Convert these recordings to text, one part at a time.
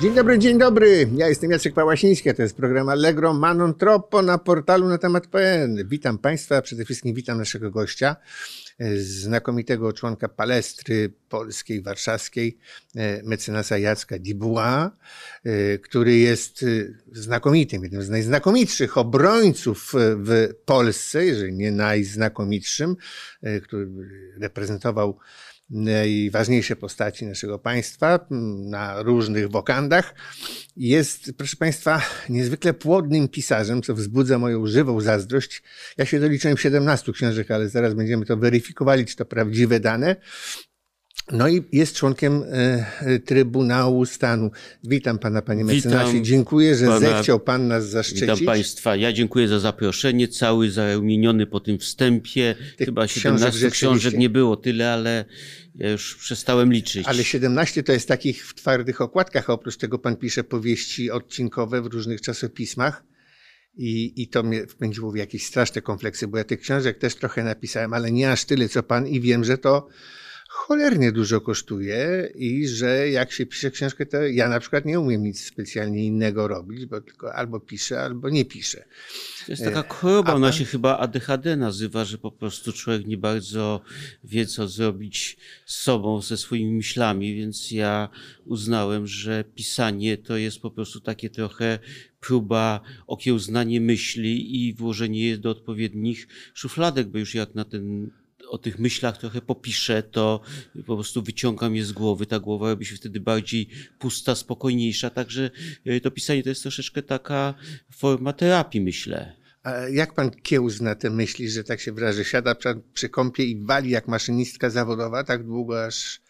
Dzień dobry, dzień dobry. Ja jestem Jacek Pałasiński, a to jest program Allegro Manon Troppo na portalu na temat.pl. Witam Państwa, przede wszystkim witam naszego gościa, e, znakomitego członka palestry polskiej, warszawskiej, e, mecenasa Jacka Dibuła, e, który jest znakomitym, jednym z najznakomitszych obrońców w Polsce, jeżeli nie najznakomitszym, który reprezentował najważniejsze postaci naszego państwa na różnych wokandach. Jest, proszę Państwa, niezwykle płodnym pisarzem, co wzbudza moją żywą zazdrość. Ja się doliczyłem 17 książek, ale zaraz będziemy to weryfikowali, czy to prawdziwe dane. No i jest członkiem e, Trybunału Stanu. Witam pana, panie mecenasie. Dziękuję, że pana, zechciał pan nas zaszczycić. Witam państwa. Ja dziękuję za zaproszenie. Cały zarumieniony po tym wstępie. Tych Chyba 17 książek, książek nie było tyle, ale ja już przestałem liczyć. Ale 17 to jest takich w twardych okładkach. Oprócz tego pan pisze powieści odcinkowe w różnych czasopismach. I, I to mnie wpędziło w jakieś straszne kompleksy, bo ja tych książek też trochę napisałem, ale nie aż tyle co pan i wiem, że to cholernie dużo kosztuje i że jak się pisze książkę, to ja na przykład nie umiem nic specjalnie innego robić, bo tylko albo piszę, albo nie piszę. To jest taka choroba, ona się chyba ADHD nazywa, że po prostu człowiek nie bardzo wie, co zrobić z sobą, ze swoimi myślami, więc ja uznałem, że pisanie to jest po prostu takie trochę próba okiełznanie myśli i włożenie je do odpowiednich szufladek, bo już jak na ten o tych myślach trochę popiszę, to po prostu wyciągam je z głowy. Ta głowa robi się wtedy bardziej pusta, spokojniejsza. Także e, to pisanie to jest troszeczkę taka forma terapii, myślę. A jak pan kiełzna te myśli, że tak się wyrażę, siada przy kąpie i wali jak maszynistka zawodowa tak długo, aż Y,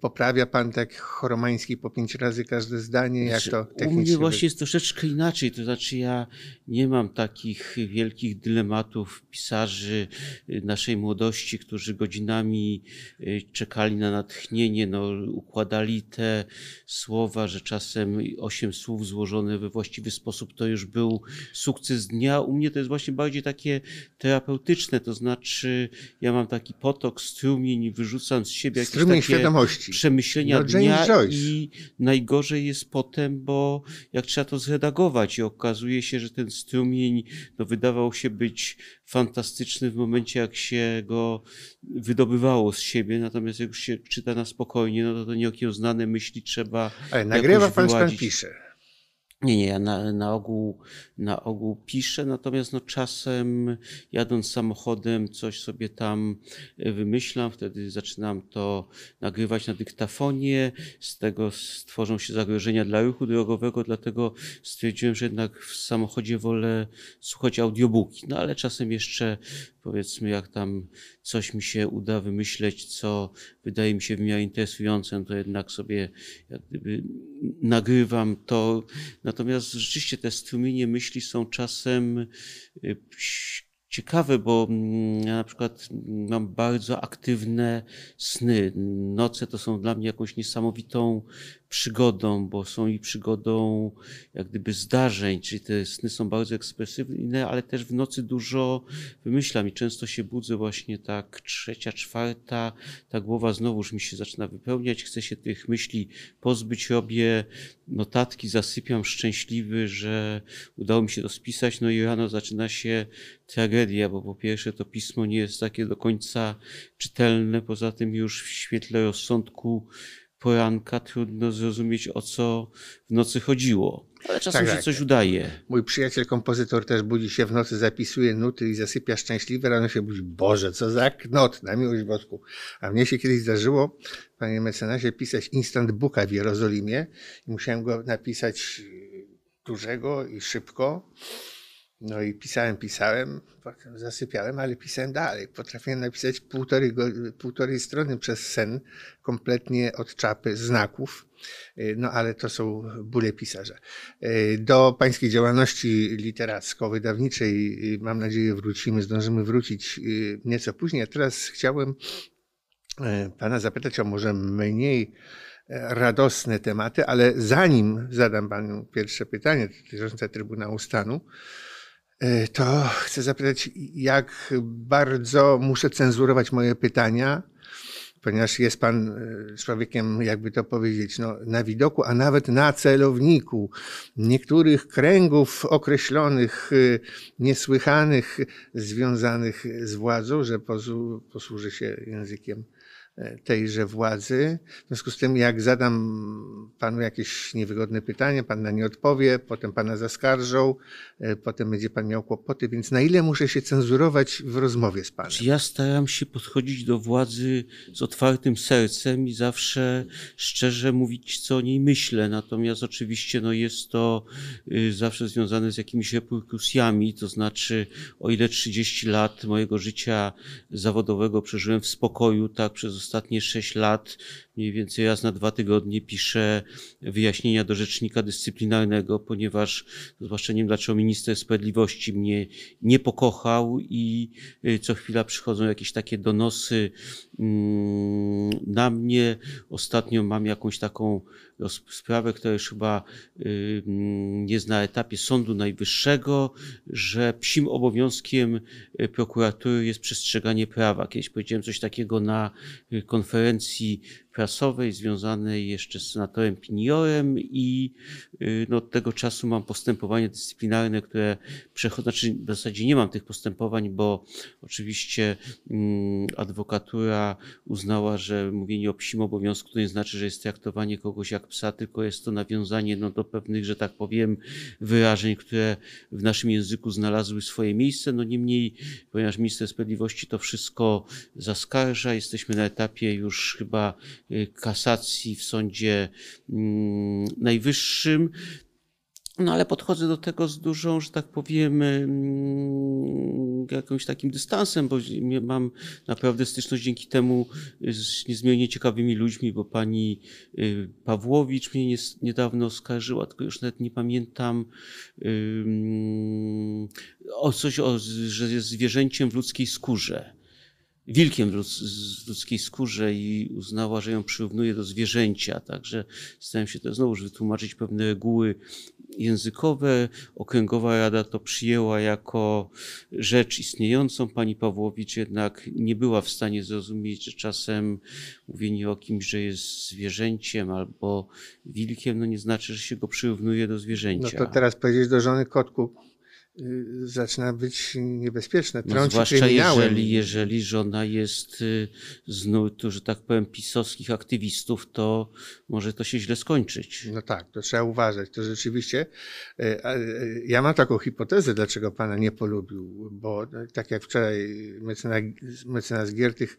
poprawia pan tak choromański po pięć razy każde zdanie? Jak znaczy, to technicznie? U mnie właśnie jest troszeczkę inaczej. To znaczy, ja nie mam takich wielkich dylematów pisarzy y, naszej młodości, którzy godzinami y, czekali na natchnienie, no, układali te słowa, że czasem osiem słów złożone we właściwy sposób to już był sukces dnia. U mnie to jest właśnie bardziej takie terapeutyczne. To znaczy, ja mam taki potok, strumień, wyrzucam z siebie jakieś strumień takie świadomości. przemyślenia no, dnia Joyce. i najgorzej jest potem, bo jak trzeba to zredagować i okazuje się, że ten strumień no, wydawał się być fantastyczny w momencie, jak się go wydobywało z siebie, natomiast jak już się czyta na spokojnie, no to to nieokiełznane myśli trzeba Ale nagrywa pan, pan pisze. Nie, nie, ja na, na, ogół, na ogół piszę, natomiast no czasem jadąc samochodem coś sobie tam e, wymyślam, wtedy zaczynam to nagrywać na dyktafonie, z tego stworzą się zagrożenia dla ruchu drogowego, dlatego stwierdziłem, że jednak w samochodzie wolę słuchać audiobooki, no ale czasem jeszcze powiedzmy, jak tam coś mi się uda wymyśleć, co wydaje mi się w miarę interesujące, to jednak sobie jak gdyby nagrywam to. Natomiast rzeczywiście te strumienie myśli są czasem y, ciekawe, bo mm, ja na przykład mam bardzo aktywne sny. Noce to są dla mnie jakąś niesamowitą przygodą, bo są i przygodą jak gdyby zdarzeń, czyli te sny są bardzo ekspresywne, ale też w nocy dużo wymyślam i często się budzę właśnie tak trzecia, czwarta, ta głowa znowuż mi się zaczyna wypełniać, chcę się tych myśli pozbyć, robię notatki, zasypiam szczęśliwy, że udało mi się to spisać, no i rano zaczyna się tragedia, bo po pierwsze to pismo nie jest takie do końca czytelne, poza tym już w świetle rozsądku poranka trudno zrozumieć, o co w nocy chodziło. Ale czasem tak, się tak. coś udaje. Mój przyjaciel kompozytor też budzi się w nocy, zapisuje nuty i zasypia szczęśliwy, rano się budzi, Boże, co za knot, na miłość boską. A mnie się kiedyś zdarzyło, panie mecenasie, pisać instant booka w Jerozolimie i musiałem go napisać dużego i szybko. No i pisałem, pisałem, potem zasypiałem, ale pisałem dalej. Potrafiłem napisać półtorej, półtorej strony przez sen, kompletnie od czapy znaków. Y, no ale to są bóle pisarza. Y, do pańskiej działalności literacko-wydawniczej y, mam nadzieję wrócimy, zdążymy wrócić nieco później. A teraz chciałem pana zapytać o może mniej radosne tematy, ale zanim zadam panu pierwsze pytanie dotyczące Trybunału Stanu, E, to chcę zapytać, jak bardzo muszę cenzurować moje pytania, ponieważ jest pan e, człowiekiem, jakby to powiedzieć, no, na widoku, a nawet na celowniku. Niektórych kręgów określonych, e, niesłychanych, związanych z władzą, że posłuży się językiem tejże władzy. W związku z tym, jak zadam panu jakieś niewygodne pytanie, pan na nie odpowie, potem pana zaskarżą, e, potem będzie pan miał kłopoty, więc na ile muszę się cenzurować w rozmowie z panem? Ja staram się podchodzić do władzy z otwartym sercem i zawsze szczerze mówić, co o niej myślę. Natomiast oczywiście no, jest to y, zawsze związane z jakimiś reperkusjami, to znaczy o ile 30 lat mojego życia zawodowego przeżyłem w spokoju, tak przez ostatnie 6 lat mniej więcej raz na dwa tygodnie piszę wyjaśnienia do rzecznika dyscyplinarnego, ponieważ zwłaszcza nie wiem dlaczego minister sprawiedliwości mnie nie pokochał i y, co chwila przychodzą jakieś takie donosy mm, na mnie. Ostatnio mam jakąś taką sprawę, która już chyba y, mm, jest na etapie Sądu Najwyższego, że psim obowiązkiem y, prokuratury jest przestrzeganie prawa. Kiedyś powiedziałem coś takiego na konferencji prasowej związanej jeszcze z senatorem Piniorem i y, no, od tego czasu mam postępowanie dyscyplinarne, które przechodzą, znaczy w zasadzie nie mam tych postępowań, bo oczywiście mm, adwokatura uznała, że mówienie o psim obowiązku to nie znaczy, że jest traktowanie kogoś jak psa, tylko jest to nawiązanie no, do pewnych, że tak powiem, wyrażeń, które w naszym języku znalazły swoje miejsce. No niemniej, ponieważ minister sprawiedliwości to wszystko zaskarża, jesteśmy na etapie już chyba kasacji w Sądzie mm, Najwyższym. No ale podchodzę do tego z dużą, że tak powiem, mm, jakimś takim dystansem, bo mam naprawdę styczność dzięki temu z niezmiernie ciekawymi ludźmi, bo pani y, Pawłowicz mnie niedawno oskarżyła, tylko już nawet nie pamiętam o coś, o, że jest zwierzęciem w ludzkiej skórze wilkiem w ludzkiej skórze i uznała, że ją przyrównuje do zwierzęcia. Także starałem się to znowu wytłumaczyć pewne reguły językowe. Okręgowa Rada to przyjęła jako rzecz istniejącą. Pani Pawłowicz jednak nie była w stanie zrozumieć, że czasem mówienie o kimś, że jest zwierzęciem albo wilkiem, no nie znaczy, że się go przyrównuje do zwierzęcia. No to teraz powiedzieć do żony kotku, zaczyna być niebezpieczne. No, zwłaszcza jeżeli, jeżeli żona jest y, z nurtu, że tak powiem, pisowskich aktywistów, to może to się źle skończyć. No tak, to trzeba uważać. To rzeczywiście, y, ja mam taką hipotezę, dlaczego pana nie polubił, bo tak jak wczoraj mecenas, mecenas Giertych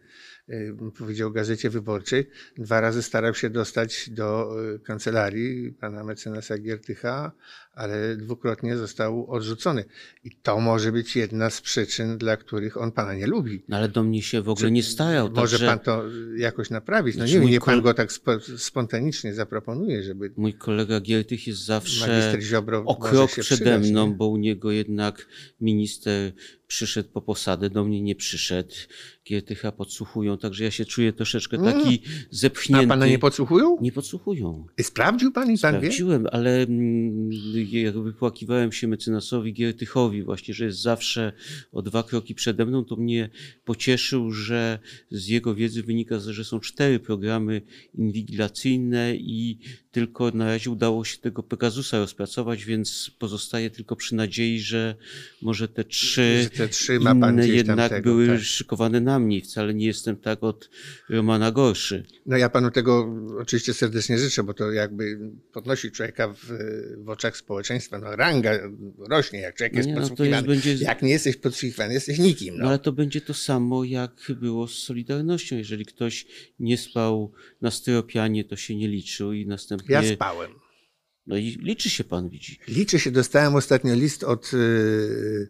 powiedział Gazecie Wyborczej, dwa razy starał się dostać do kancelarii pana mecenasa Giertycha, ale dwukrotnie został odrzucony. I to może być jedna z przyczyn, dla których on pana nie lubi. No ale do mnie się w ogóle nie starał. Może także... pan to jakoś naprawić. No znaczy nie wiem, nie pan go tak spo, spontanicznie zaproponuje, żeby. Mój kolega Giertych jest zawsze o krok przede mną, bo u niego jednak minister przyszedł po posadę, do mnie nie przyszedł. Giertycha podsłuchują, także ja się czuję troszeczkę taki mm. zepchnięty. A pana nie podsłuchują? Nie podsłuchują. I sprawdził pan i pan Sprawdziłem, wie? ale mm, jak wypłakiwałem się mecenasowi Giertychowi właśnie, że jest zawsze o dwa kroki przede mną, to mnie pocieszył, że z jego wiedzy wynika, że są cztery programy inwigilacyjne i tylko na razie udało się tego Pegasusa rozpracować, więc pozostaje tylko przy nadziei, że może te trzy, te trzy inne jednak tego, były tak. szykowane na mnie. Wcale nie jestem tak od Romana gorszy. No ja panu tego oczywiście serdecznie życzę, bo to jakby podnosi człowieka w, w oczach społeczeństwa. No ranga rośnie, jak człowiek no jest no podsłuchiwany. Jest, będzie... Jak nie jesteś podsłuchiwany, jesteś nikim. No. no ale to będzie to samo, jak było z Solidarnością. Jeżeli ktoś nie spał na styropianie, to się nie liczył i następnie ja spałem. No i liczy się pan, widzi. Liczy się. Dostałem ostatnio list od yy,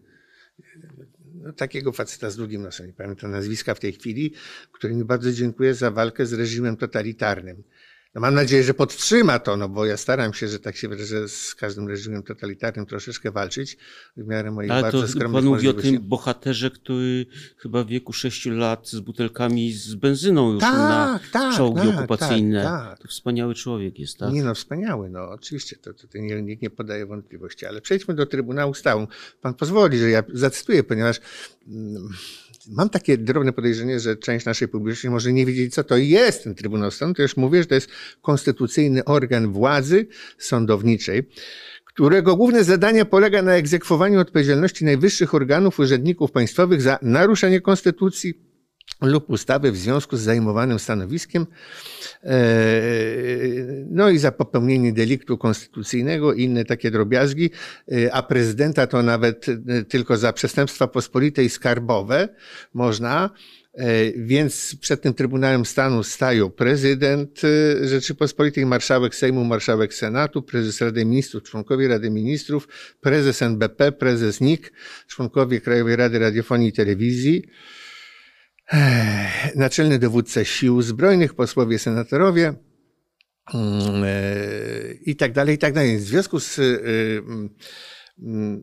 no, takiego faceta z długim nosem, nie pamiętam nazwiska w tej chwili, który mi bardzo dziękuję za walkę z reżimem totalitarnym. No mam nadzieję, że podtrzyma to, no bo ja staram się, że tak się wyrażę, z każdym reżimem totalitarnym troszeczkę walczyć w miarę moich Ale bardzo to skromnych pan mówi o tym bohaterze, który chyba w wieku 6 lat z butelkami z benzyną już tak, na tak, czołgi tak, okupacyjne. Tak, tak. To wspaniały człowiek jest, tak? Nie no, wspaniały, no oczywiście, to, to, to nikt nie podaje wątpliwości. Ale przejdźmy do Trybunału Stału. Pan pozwoli, że ja zacytuję, ponieważ mm, mam takie drobne podejrzenie, że część naszej publiczności może nie wiedzieć, co to jest ten Trybunał Stanu. To już mówię, że to jest konstytucyjny organ władzy sądowniczej którego główne zadanie polega na egzekwowaniu odpowiedzialności najwyższych organów urzędników państwowych za naruszenie konstytucji lub ustawy w związku z zajmowanym stanowiskiem, e, no i za popełnienie deliktu konstytucyjnego i inne takie drobiazgi, e, a prezydenta to nawet e, tylko za przestępstwa pospolite i skarbowe można, więc przed tym Trybunałem Stanu stają prezydent Rzeczypospolitej, marszałek Sejmu, marszałek Senatu, prezes Rady Ministrów, członkowie Rady Ministrów, prezes NBP, prezes NIK, członkowie Krajowej Rady Radiofonii i Telewizji, naczelny dowódca sił zbrojnych, posłowie, senatorowie mm, e, i tak dalej, i tak dalej. W związku z, e, mm,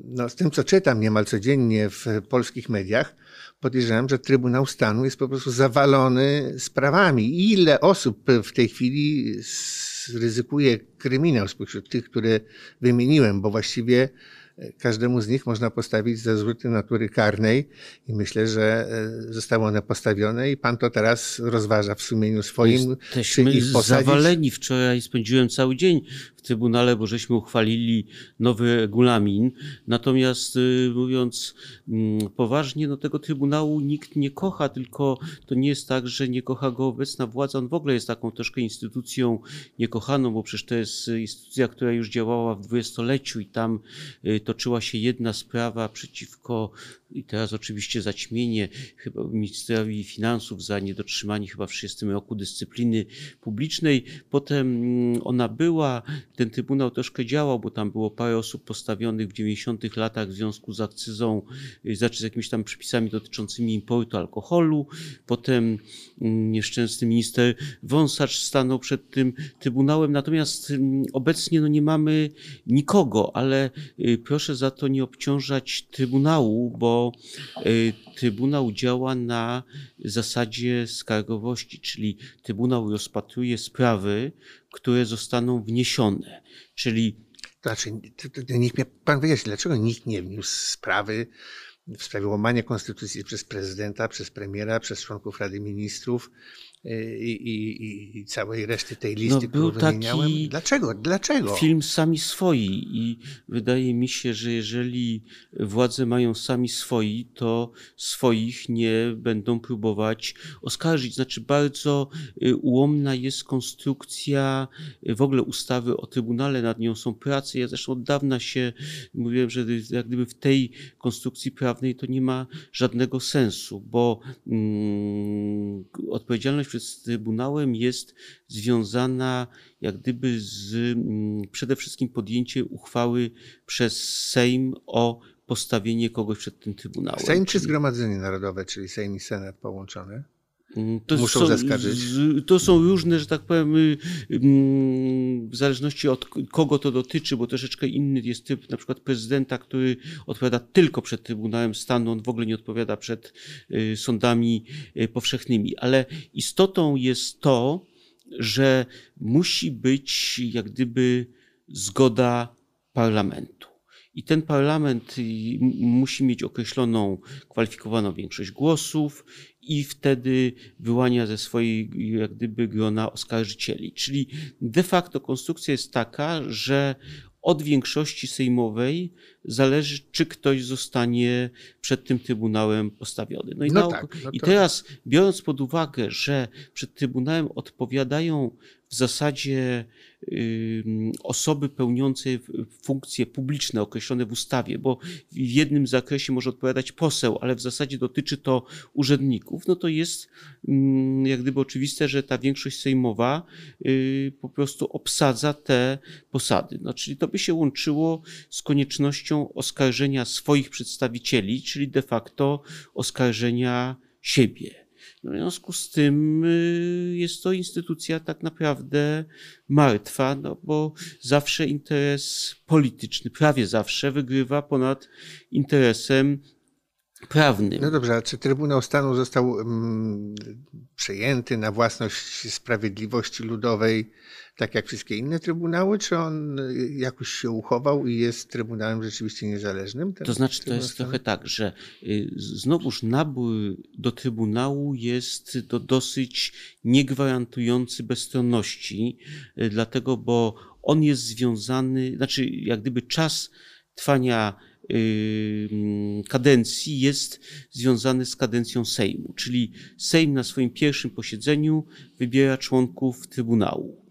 no, z tym, co czytam niemal codziennie w polskich mediach, podejrzewam, że Trybunał Stanu jest po prostu zawalony sprawami. Ile osób w tej chwili ryzykuje kryminał spośród tych, które wymieniłem, bo właściwie każdemu z nich można postawić zarzuty natury karnej i myślę, że e, zostały one postawione i pan to teraz rozważa w sumieniu swoim. Jesteśmy czy ich posadzić. zawaleni. Wczoraj spędziłem cały dzień Trybunale, bo żeśmy uchwalili nowy regulamin. Natomiast y, mówiąc mm, poważnie, no tego Trybunału nikt nie kocha, tylko to nie jest tak, że nie kocha go obecna władza. On w ogóle jest taką troszkę instytucją niekochaną, bo przecież to jest instytucja, która już działała w dwudziestoleciu i tam y, toczyła się jedna sprawa przeciwko, i teraz oczywiście zaćmienie chyba ministrowi finansów za niedotrzymanie chyba w 30 roku dyscypliny publicznej. Potem mm, ona była, ten trybunał troszkę działał, bo tam było parę osób postawionych w 90 latach w związku z akcyzą, y, znaczy z jakimiś tam przepisami dotyczącymi importu alkoholu. Potem mm, nieszczęsny minister Wąsacz stanął przed tym trybunałem. Natomiast mm, obecnie no nie mamy nikogo, ale y, proszę za to nie obciążać Trybunału, bo y, Trybunał działa na zasadzie skargowości, czyli Trybunał rozpatruje sprawy, które zostaną wniesione, czyli znaczy, niech mnie pan wyjaśni, dlaczego nikt nie wniósł sprawy w sprawie łamania konstytucji przez prezydenta, przez premiera, przez członków Rady Ministrów, i, i, całej reszty tej listy, no, był którą wymieniałem. Dlaczego? Dlaczego? Film sami swoi i wydaje mi się, że jeżeli władze mają sami swoi, to swoich nie będą próbować oskarżyć. Znaczy bardzo y, ułomna jest konstrukcja y, w ogóle ustawy o Trybunale, nad nią są prace. Ja zresztą od dawna się mówiłem, że jak gdyby w tej konstrukcji prawnej to nie ma żadnego sensu, bo mm, odpowiedzialność przed Trybunałem jest związana jak gdyby z mm, przede wszystkim podjęciem uchwały przez Sejm o postawienie kogoś przed tym Trybunałem. Sejm czy Zgromadzenie Narodowe, czyli Sejm i Senat połączone? Mm, to Muszą są, zaskarżyć. To są różne, że tak powiem, y, mm, w zależności od kogo to dotyczy, bo troszeczkę inny jest typ na przykład prezydenta, który odpowiada tylko przed Trybunałem Stanu, on w ogóle nie odpowiada przed y, sądami y, powszechnymi. Ale istotą jest to, że musi być jak gdyby zgoda parlamentu. I ten parlament musi mieć określoną kwalifikowaną większość głosów i wtedy wyłania ze swojej jak gdyby grona oskarżycieli. Czyli de facto konstrukcja jest taka, że od większości sejmowej zależy, czy ktoś zostanie przed tym Trybunałem postawiony. No i, no tak, no i teraz, biorąc pod uwagę, że przed Trybunałem odpowiadają w zasadzie osoby pełniące funkcje publiczne określone w ustawie, bo w jednym zakresie może odpowiadać poseł, ale w zasadzie dotyczy to urzędników, no to jest jak gdyby oczywiste, że ta większość sejmowa y, po prostu obsadza te posady. No, czyli to by się łączyło z koniecznością oskarżenia swoich przedstawicieli, czyli de facto oskarżenia siebie. W związku z tym y, jest to instytucja tak naprawdę martwa, no bo zawsze interes polityczny, prawie zawsze wygrywa ponad interesem prawnym. No dobrze, a czy Trybunał Stanu został mm, przejęty na własność Sprawiedliwości Ludowej, tak jak wszystkie inne trybunały, czy on y, jakoś się uchował i jest Trybunałem rzeczywiście niezależnym? Ten To znaczy, to jest Stanu? trochę tak, że y, znowuż nabór do Trybunału jest to dosyć niegwarantujący bezstronności, y, dlatego, bo on jest związany, znaczy, jak gdyby czas trwania mm, kadencji jest związany z kadencją Sejmu, czyli Sejm na swoim pierwszym posiedzeniu wybiera członków Trybunału.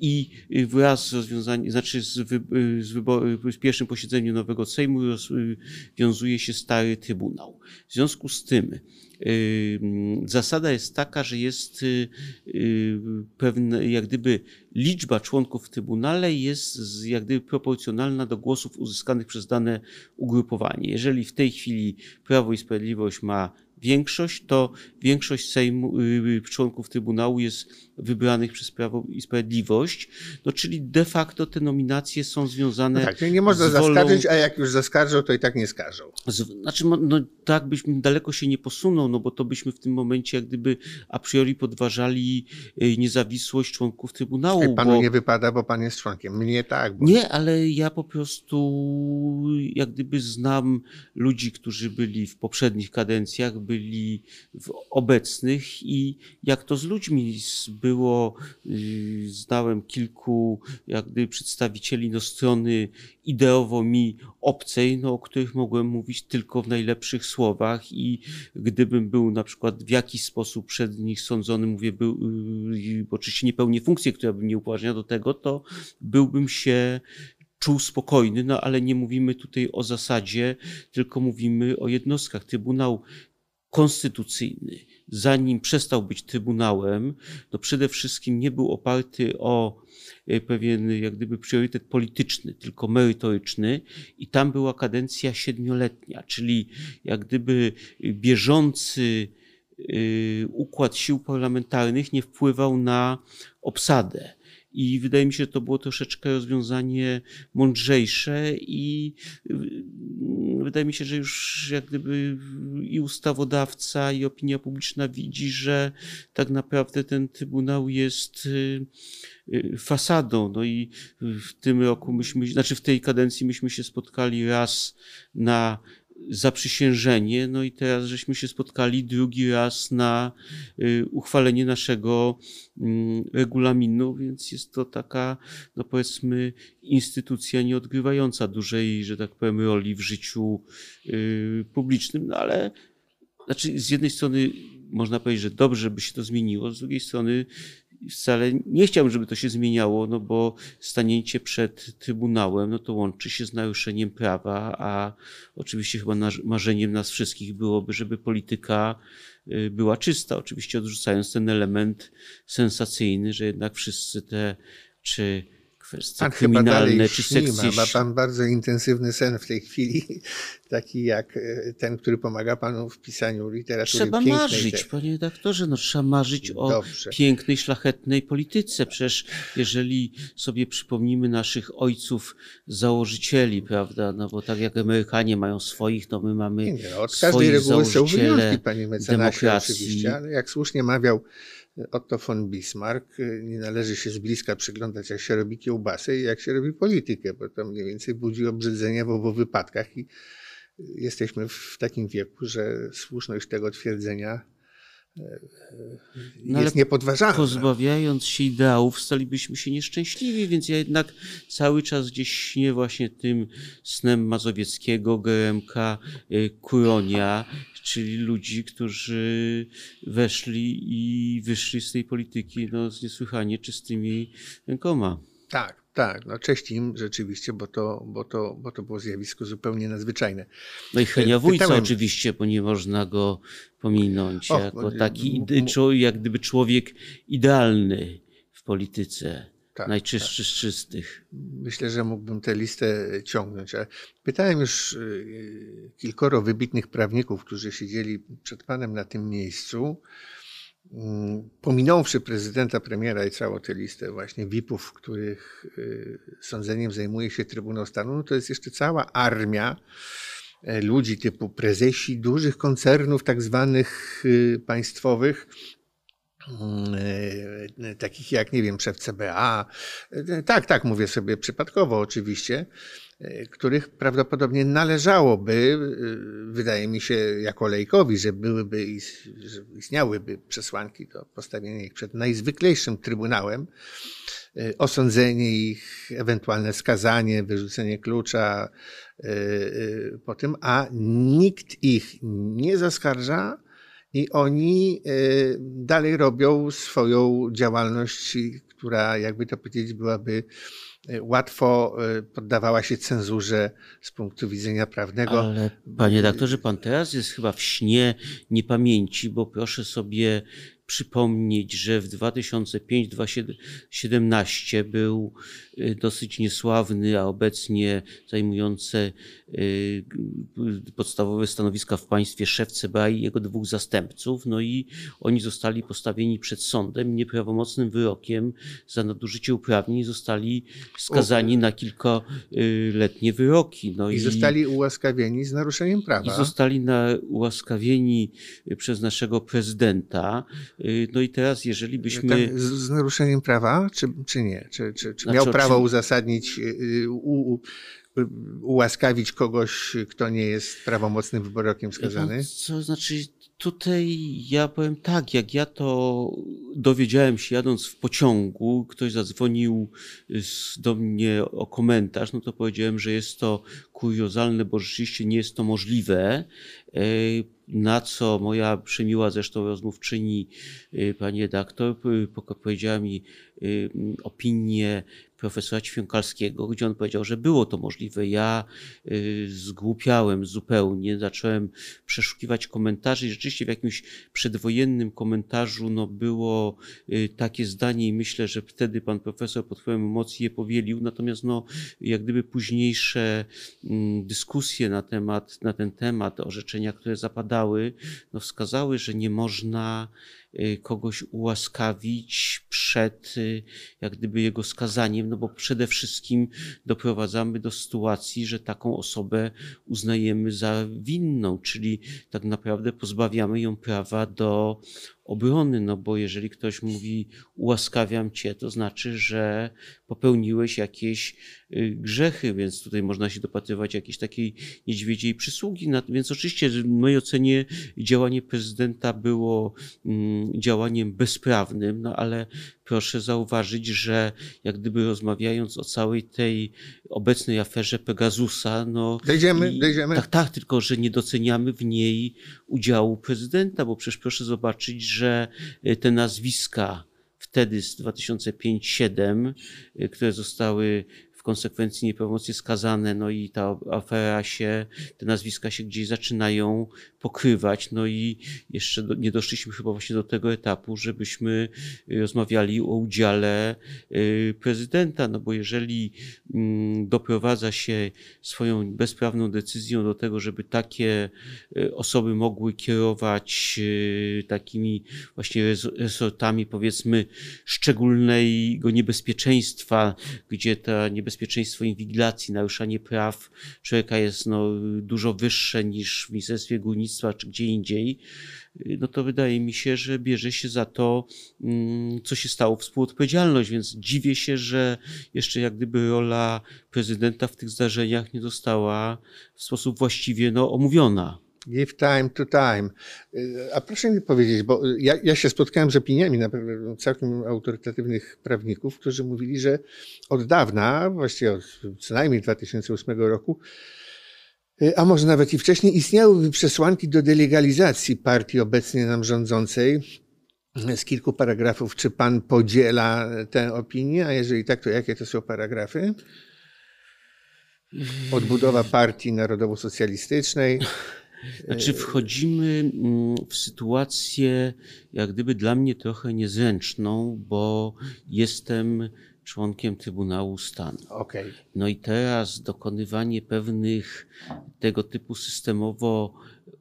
I y, wraz z rozwiązaniem, znaczy z, wy, y, z, wybo- w pierwszym posiedzeniu nowego Sejmu rozwiązuje się stary Trybunał. W związku z tym y, mm, zasada jest taka, że jest y, y, pewna, jak gdyby liczba członków w Trybunale jest z- jak gdyby proporcjonalna do głosów uzyskanych przez dane ugrupowanie. Jeżeli w tej chwili Prawo i Sprawiedliwość ma większość, to większość Sejmu, y, członków Trybunału jest wybranych przez Prawo i Sprawiedliwość, no czyli de facto te nominacje są związane No tak, nie można z wolą- zaskarżyć, a jak już zaskarżą, to i tak nie skarżą. z, znaczy, no, tak byśmy daleko się nie posunął, no bo to byśmy w tym momencie jak gdyby a priori podważali y, niezawisłość członków Trybunału. Jak panu bo... nie wypada, bo pan jest członkiem. Mnie tak. Bo... Nie, ale ja po prostu jak gdyby znam ludzi, którzy byli w poprzednich kadencjach, byli w obecnych i jak to z ludźmi z- było, yy, znałem kilku jak gdyby przedstawicieli no, strony ideowo mi obcej, no, o których mogłem mówić tylko w najlepszych słowach i gdybym był na przykład w jakiś sposób przed nich sądzony, mówię, był, bo oczywiście nie pełnię funkcji, która by mnie upoważniała do tego, to byłbym się czuł spokojny, no ale nie mówimy tutaj o zasadzie, tylko mówimy o jednostkach. Trybunał Konstytucyjny, zanim przestał być Trybunałem, no przede wszystkim nie był oparty o e, pewien jak gdyby priorytet polityczny, tylko merytoryczny i tam była kadencja siedmioletnia, czyli jak gdyby bieżący y, układ sił parlamentarnych nie wpływał na obsadę. I wydaje mi się, że to było troszeczkę rozwiązanie mądrzejsze i y, wydaje mi się, że już jak gdyby i ustawodawca, i opinia publiczna widzi, że tak naprawdę ten Trybunał jest y, y, fasadą. No i w tym roku myśmy, znaczy w tej kadencji myśmy się spotkali raz na zaprzysiężenie, no i teraz żeśmy się spotkali drugi raz na y, uchwalenie naszego mm, regulaminu, więc jest to taka, no powiedzmy, instytucja nie odgrywająca dużej, że tak powiem, roli w życiu y, publicznym, no ale znaczy z jednej strony można powiedzieć, że dobrze, żeby się to zmieniło, z drugiej strony wcale nie chciałbym, żeby to się zmieniało, no bo stanięcie przed Trybunałem, no to łączy się z naruszeniem prawa, a oczywiście chyba marzeniem nas wszystkich byłoby, żeby polityka y, była czysta, oczywiście odrzucając ten element sensacyjny, że jednak wszyscy te, czy kwestie Pan kryminalne, czy sekcje... ma, ma pan bardzo intensywny sen w tej chwili, taki jak e, ten, który pomaga panu w pisaniu literatury Trzeba pięknej. marzyć, panie redaktorze, no trzeba marzyć o Dobrze. pięknej, szlachetnej polityce. Przecież jeżeli sobie przypomnimy naszych ojców założycieli, prawda, no bo tak jak Amerykanie mają swoich, no my mamy Nie, nie, no, od każdej reguły są wyjątki, panie mecenasie, demokracji. oczywiście, ale jak słusznie mawiał Otto von Bismarck, y, nie należy się z bliska przyglądać, jak się robi kiełbasę i jak się robi politykę, bo to mniej więcej budzi obrzydzenie w obu wypadkach i y, jesteśmy w takim wieku, że słuszność tego twierdzenia y, No jest niepodważalna. Pozbawiając się ideałów, stalibyśmy się nieszczęśliwi, więc ja jednak cały czas gdzieś śnię właśnie tym snem Mazowieckiego, y, Kuronia, czyli ludzi, którzy weszli i wyszli z tej polityki no, z niesłychanie czystymi rękoma. Tak, tak, no cześć im rzeczywiście, bo to, bo, to, bo to było zjawisko zupełnie nadzwyczajne. No i Henia Wójca Pytałem- oczywiście, bo nie można go pominąć Och, jako taki jak gdyby człowiek idealny w polityce, Tak, najczystszy z czystych. Myślę, że mógłbym tę listę ciągnąć. Pytałem już y, kilkoro wybitnych prawników, którzy siedzieli przed panem na tym miejscu. Mm, Pominąwszy prezydenta, premiera i całą tę listę właśnie VIP-ów, których y, sądzeniem zajmuje się Trybunał Stanu, no to jest jeszcze cała armia e, ludzi typu prezesi dużych koncernów, tak zwanych y, państwowych, takich jak, nie wiem, szef CBA. Tak, tak, mówię sobie przypadkowo oczywiście, których prawdopodobnie należałoby, wydaje mi się, jako lejkowi, że byłyby, że istniałyby przesłanki do postawienia ich przed najzwyklejszym trybunałem, osądzenie ich, ewentualne skazanie, wyrzucenie klucza po tym, a nikt ich nie zaskarża i oni dalej robią swoją działalność, która, jakby to powiedzieć, byłaby łatwo poddawała się cenzurze z punktu widzenia prawnego. Ale panie doktorze, pan teraz jest chyba w śnie niepamięci, bo proszę sobie przypomnieć, że w 2005-2017 był y, dosyć niesławny, a obecnie zajmujący y, podstawowe stanowiska w państwie szef CBA i jego dwóch zastępców. No i oni zostali postawieni przed sądem nieprawomocnym wyrokiem za nadużycie uprawnień zostali skazani na kilkaletnie wyroki. No i, i zostali ułaskawieni z naruszeniem prawa. I zostali na, ułaskawieni przez naszego prezydenta Y, no i teraz, jeżeli byśmy. z, z, naruszeniem prawa, czy, czy nie? Czy, czy, czy znaczy, miał prawo czy... uzasadnić, y, y, u, u, ułaskawić kogoś, kto nie jest prawomocnym wyrokiem skazany? No, co znaczy, tutaj ja powiem tak, jak ja to dowiedziałem się jadąc w pociągu, ktoś zadzwonił do mnie o komentarz, no to powiedziałem, że jest to kuriozalne, bo rzeczywiście nie jest to możliwe. E, na co moja przemiła zresztą rozmówczyni, e, pani redaktor, powiedziała mi opinię profesora Ćwiąkalskiego, gdzie on powiedział, że było to możliwe. Ja zgłupiałem zupełnie, zacząłem przeszukiwać komentarze i rzeczywiście w jakimś przedwojennym komentarzu no, było takie zdanie i myślę, że wtedy pan profesor pod wpływem emocji je powielił, natomiast no, jak gdyby późniejsze Mm, dyskusje na, temat, na ten temat, orzeczenia, które zapadały, no wskazały, że nie można y, kogoś ułaskawić przed y, jak gdyby jego skazaniem, no bo przede wszystkim doprowadzamy do sytuacji, że taką osobę uznajemy za winną, czyli tak naprawdę pozbawiamy ją prawa do obrony, no bo jeżeli ktoś mówi ułaskawiam cię, to znaczy, że popełniłeś jakieś y, grzechy, więc tutaj można się dopatrywać jakiejś takiej niedźwiedziej przysługi. Więc oczywiście w mojej ocenie działanie prezydenta było mm, działaniem bezprawnym, no ale proszę zauważyć, że jak gdyby rozmawiając o całej tej obecnej aferze Pegasusa, no. Dojdziemy, i, dojdziemy. Tak, tak, tylko że nie doceniamy w niej udziału prezydenta, bo przecież proszę zobaczyć, że e, te nazwiska wtedy z 2005-2007, e, które zostały konsekwencji nieprawomocnie skazane, no i ta afera się, te nazwiska się gdzieś zaczynają pokrywać, no i jeszcze do, nie doszliśmy chyba właśnie do tego etapu, żebyśmy y, rozmawiali o udziale y, prezydenta, no bo jeżeli mm, doprowadza się swoją bezprawną decyzją do tego, żeby takie y, osoby mogły kierować takimi właśnie resortami powiedzmy szczególnego niebezpieczeństwa, gdzie ta niebezpieczeństwo bezpieczeństwo inwigilacji, naruszanie praw człowieka jest no, dużo wyższe niż w Ministerstwie Górnictwa czy gdzie indziej, no to wydaje mi się, że bierze się za to, mm, co się stało, współodpowiedzialność, więc dziwię się, że jeszcze jak gdyby rola prezydenta w tych zdarzeniach nie została w sposób właściwie no, omówiona. Give time to time. Y, a proszę mi powiedzieć, bo ja, ja się spotkałem z opiniami na całkiem autorytatywnych prawników, którzy mówili, że od dawna, właściwie od co najmniej 2008 roku, y, a może nawet i wcześniej, istniały przesłanki do delegalizacji partii obecnie nam rządzącej. Z kilku paragrafów, czy pan podziela tę opinię, a jeżeli tak, to jakie to są paragrafy? Odbudowa partii narodowo-socjalistycznej, znaczy wchodzimy mm, w sytuację jak gdyby dla mnie trochę niezręczną, bo jestem członkiem Trybunału Stanu. Okay. No i teraz dokonywanie pewnych tego typu systemowo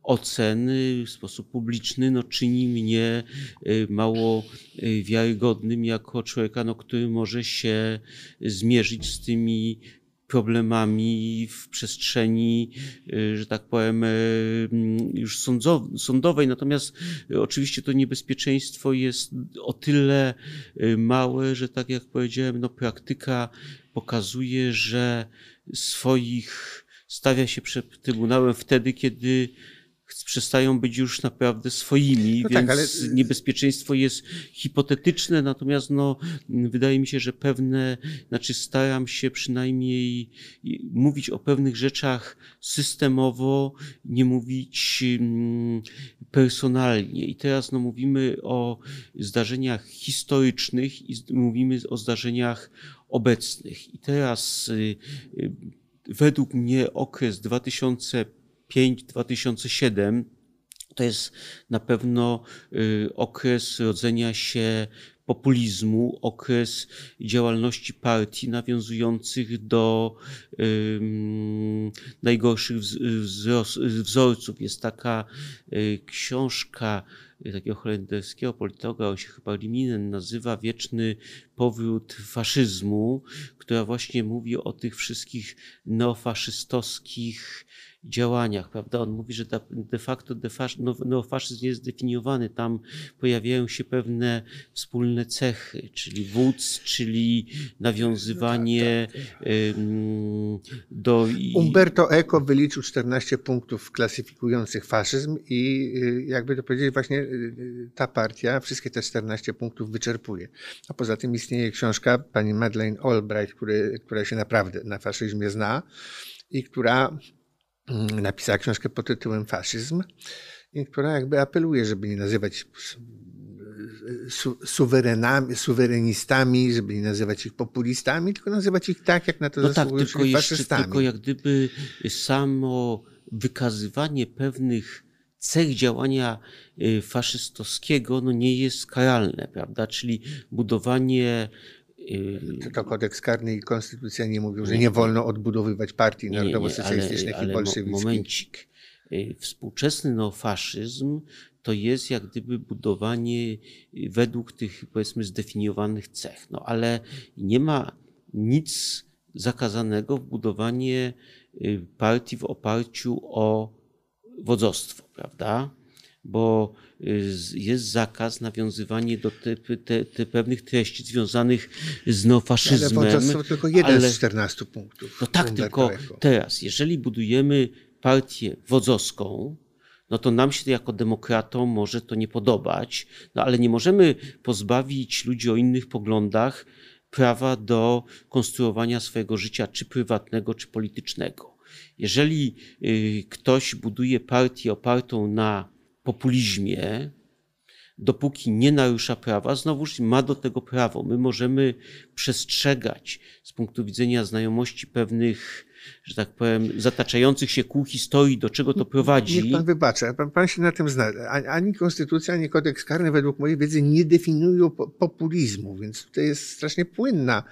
oceny w sposób publiczny no, czyni mnie y, mało y, wiarygodnym jako człowieka, no, który może się zmierzyć z tymi problemami w przestrzeni, y, że tak powiem, y, już sądowej. Natomiast oczywiście to niebezpieczeństwo jest o tyle małe, że tak jak powiedziałem, no praktyka pokazuje, że swoich stawia się przed Trybunałem wtedy, kiedy przestają być już naprawdę swoimi, no więc tak, ale... niebezpieczeństwo jest hipotetyczne, natomiast no, wydaje mi się, że pewne, znaczy staram się przynajmniej mówić o pewnych rzeczach systemowo, nie mówić mm, personalnie. I teraz no, mówimy o zdarzeniach historycznych i mówimy o zdarzeniach obecnych. I teraz y, y, według mnie okres 2005-2007 to jest na pewno y, okres rodzenia się populizmu, okres działalności partii nawiązujących do najgorszych wzorców. Jest taka y, książka takiego holenderskiego politologa, on się chyba Liminen nazywa, Wieczny powrót faszyzmu, która właśnie mówi o tych wszystkich neofaszystowskich działaniach, prawda? On mówi, że de facto no, neofaszyzm jest zdefiniowany, tam pojawiają się pewne wspólne cechy, czyli wódz, czyli nawiązywanie tak, tak, tak. do... Umberto Eco wyliczył 14 punktów klasyfikujących faszyzm i y, jakby to powiedzieć, właśnie y, ta partia wszystkie te 14 punktów wyczerpuje. A poza tym istnieje książka pani Madeleine Albright, który, która się naprawdę na faszyzmie zna i która napisała książkę pod tytułem Faszyzm, która jakby apeluje, żeby nie nazywać su suwerenami, suwerenistami, żeby nie nazywać ich populistami, tylko nazywać ich tak, jak na to no tak, zasługują, tylko jeszcze, faszystami. Tylko jak gdyby samo wykazywanie pewnych cech działania y, faszystowskiego no nie jest karalne, prawda? Czyli budowanie to kodeks karny i konstytucja nie mówią, że nie wolno odbudowywać partii narodowo-socjalistycznych i bolszewickich. Momencik. Y, współczesny neofaszyzm to jest jak gdyby budowanie y, według tych powiedzmy zdefiniowanych cech. No ale nie ma nic zakazanego w budowanie partii w oparciu o wodzostwo, prawda? Bo Y, jest zakaz nawiązywania do te, te, te pewnych treści związanych z neofaszyzmem. Ale to tylko jeden ale, z 14 punktów. No tak, tylko teraz, jeżeli budujemy partię wodzowską, no to nam się jako demokratom może to nie podobać, no ale nie możemy pozbawić ludzi o innych poglądach prawa do konstruowania swojego życia, czy prywatnego, czy politycznego. Jeżeli y, ktoś buduje partię opartą na populizmie, dopóki nie narusza prawa, znowuż ma do tego prawo. My możemy przestrzegać z punktu widzenia znajomości pewnych, że tak powiem, zataczających się kół historii, do czego to prowadzi. Niech pan wybaczy, pan, pan się na tym zna. Ani konstytucja, ani kodeks karny według mojej wiedzy nie definiują populizmu, więc tutaj jest strasznie płynna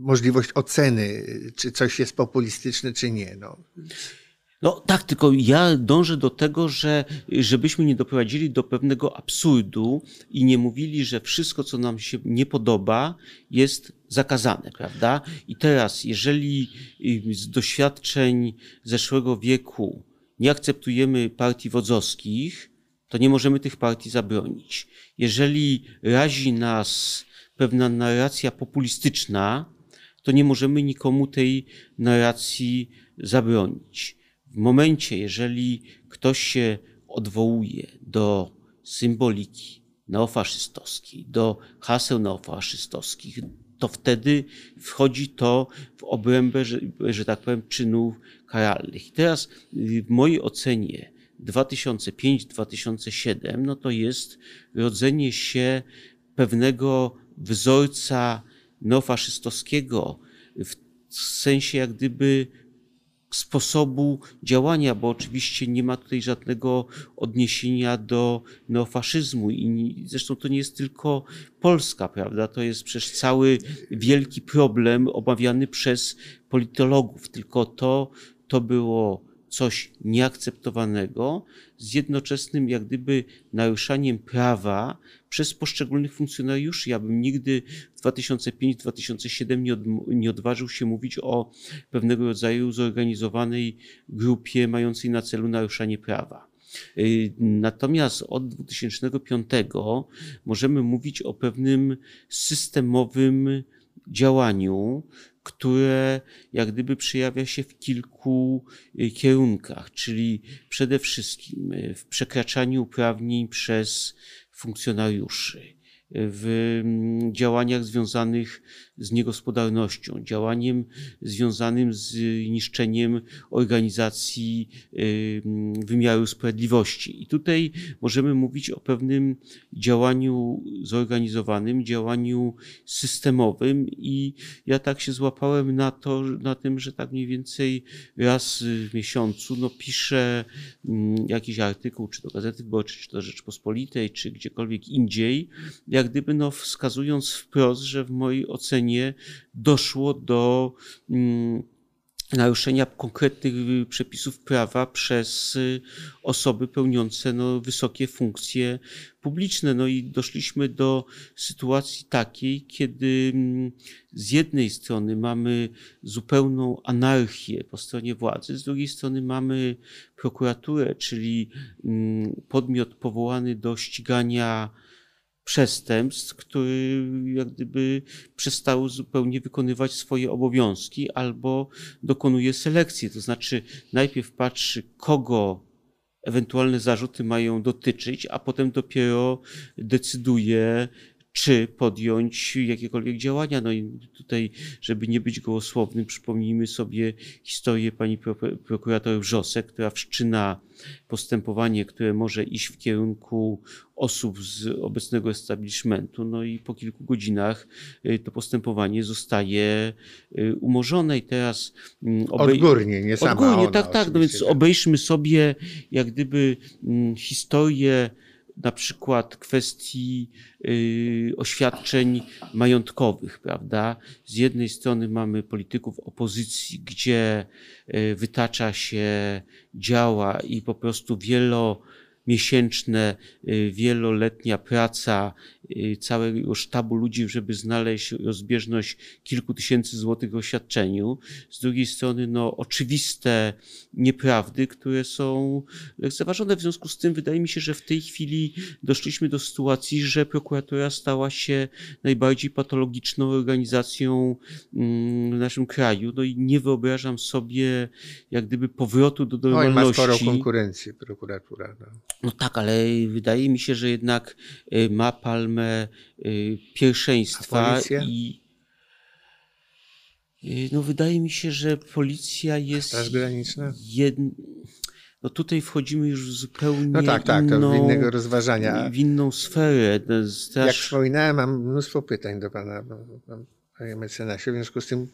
możliwość oceny, czy coś jest populistyczne, czy nie. No. No tak, tylko ja dążę do tego, że żebyśmy nie doprowadzili do pewnego absurdu i nie mówili, że wszystko, co nam się nie podoba, jest zakazane, prawda? I teraz, jeżeli y, z doświadczeń zeszłego wieku nie akceptujemy partii wodzowskich, to nie możemy tych partii zabronić. Jeżeli razi nas pewna narracja populistyczna, to nie możemy nikomu tej narracji zabronić. W momencie, jeżeli ktoś się odwołuje do symboliki neofaszystowskiej, do haseł neofaszystowskich, to wtedy wchodzi to w obrębę, że, że tak powiem, czynów karalnych. I teraz w mojej ocenie 2005-2007, no to jest rodzenie się pewnego wzorca neofaszystowskiego w sensie jak gdyby sposobu działania, bo oczywiście nie ma tutaj żadnego odniesienia do neofaszyzmu i zresztą to nie jest tylko Polska, prawda? To jest przecież cały wielki problem omawiany przez politologów, tylko to, to było coś nieakceptowanego z jednoczesnym jak gdyby naruszaniem prawa przez poszczególnych funkcjonariuszy. Ja bym nigdy w 2005-2007 nie, nie odważył się mówić o pewnego rodzaju zorganizowanej grupie mającej na celu naruszanie prawa. Y, natomiast od 2005 możemy mówić o pewnym systemowym działaniu, które jak gdyby przejawia się w kilku y, kierunkach, czyli przede wszystkim y, w przekraczaniu uprawnień przez funkcjonariuszy w mm, działaniach związanych z niegospodarnością, działaniem związanym z niszczeniem organizacji y, mm, wymiaru sprawiedliwości. I tutaj możemy mówić o pewnym działaniu zorganizowanym, działaniu systemowym i ja tak się złapałem na to, na tym, że tak mniej więcej raz w miesiącu no, piszę mm, jakiś artykuł, czy do Gazety Wyborczej, czy do Rzeczpospolitej, czy gdziekolwiek indziej, jak gdyby no, wskazując wprost, że w mojej ocenie doszło do mm, naruszenia konkretnych przepisów prawa przez y, osoby pełniące no, wysokie funkcje publiczne. No i doszliśmy do sytuacji takiej, kiedy mm, z jednej strony mamy zupełną anarchię po stronie władzy, z drugiej strony mamy prokuraturę, czyli mm, podmiot powołany do ścigania przestępstw, które jak gdyby przestały zupełnie wykonywać swoje obowiązki albo dokonuje selekcji. To znaczy najpierw patrzy, kogo ewentualne zarzuty mają dotyczyć, a potem dopiero decyduje, czy podjąć jakiekolwiek działania. No i tutaj, żeby nie być gołosłownym, przypomnijmy sobie historię pani prokurator Wrzosek, która wszczyna postępowanie, które może iść w kierunku osób z obecnego establishmentu, no i po kilku godzinach y, to postępowanie zostaje y, umorzone i teraz... Mm, obej... Odgórnie, nie sama Odgórnie, ona, tak, tak, no więc obejrzmy sobie jak gdyby mm, historię na przykład kwestii y, oświadczeń majątkowych, prawda? Z jednej strony mamy polityków opozycji, gdzie y, wytacza się działa i po prostu wielo miesięczne, y, wieloletnia praca y, całego sztabu ludzi, żeby znaleźć rozbieżność kilku tysięcy złotych w oświadczeniu. Z drugiej strony, no, oczywiste nieprawdy, które są lekceważone. W związku z tym wydaje mi się, że w tej chwili doszliśmy do sytuacji, że prokuratura stała się najbardziej patologiczną organizacją mm, w naszym kraju. No i nie wyobrażam sobie jak gdyby powrotu do normalności. No i ma sporą konkurencję prokuratura. No. No tak, ale wydaje mi się, że jednak y, ma palmę y, pierwszeństwa i y, no wydaje mi się, że policja jest Straż graniczna? Jed... No tutaj wchodzimy już w zupełnie no tak, tak, inną, innego rozważania. W inną sferę. Straż... Jak wspominałem, mam mnóstwo pytań do pana, panie mecenasie, w związku z tym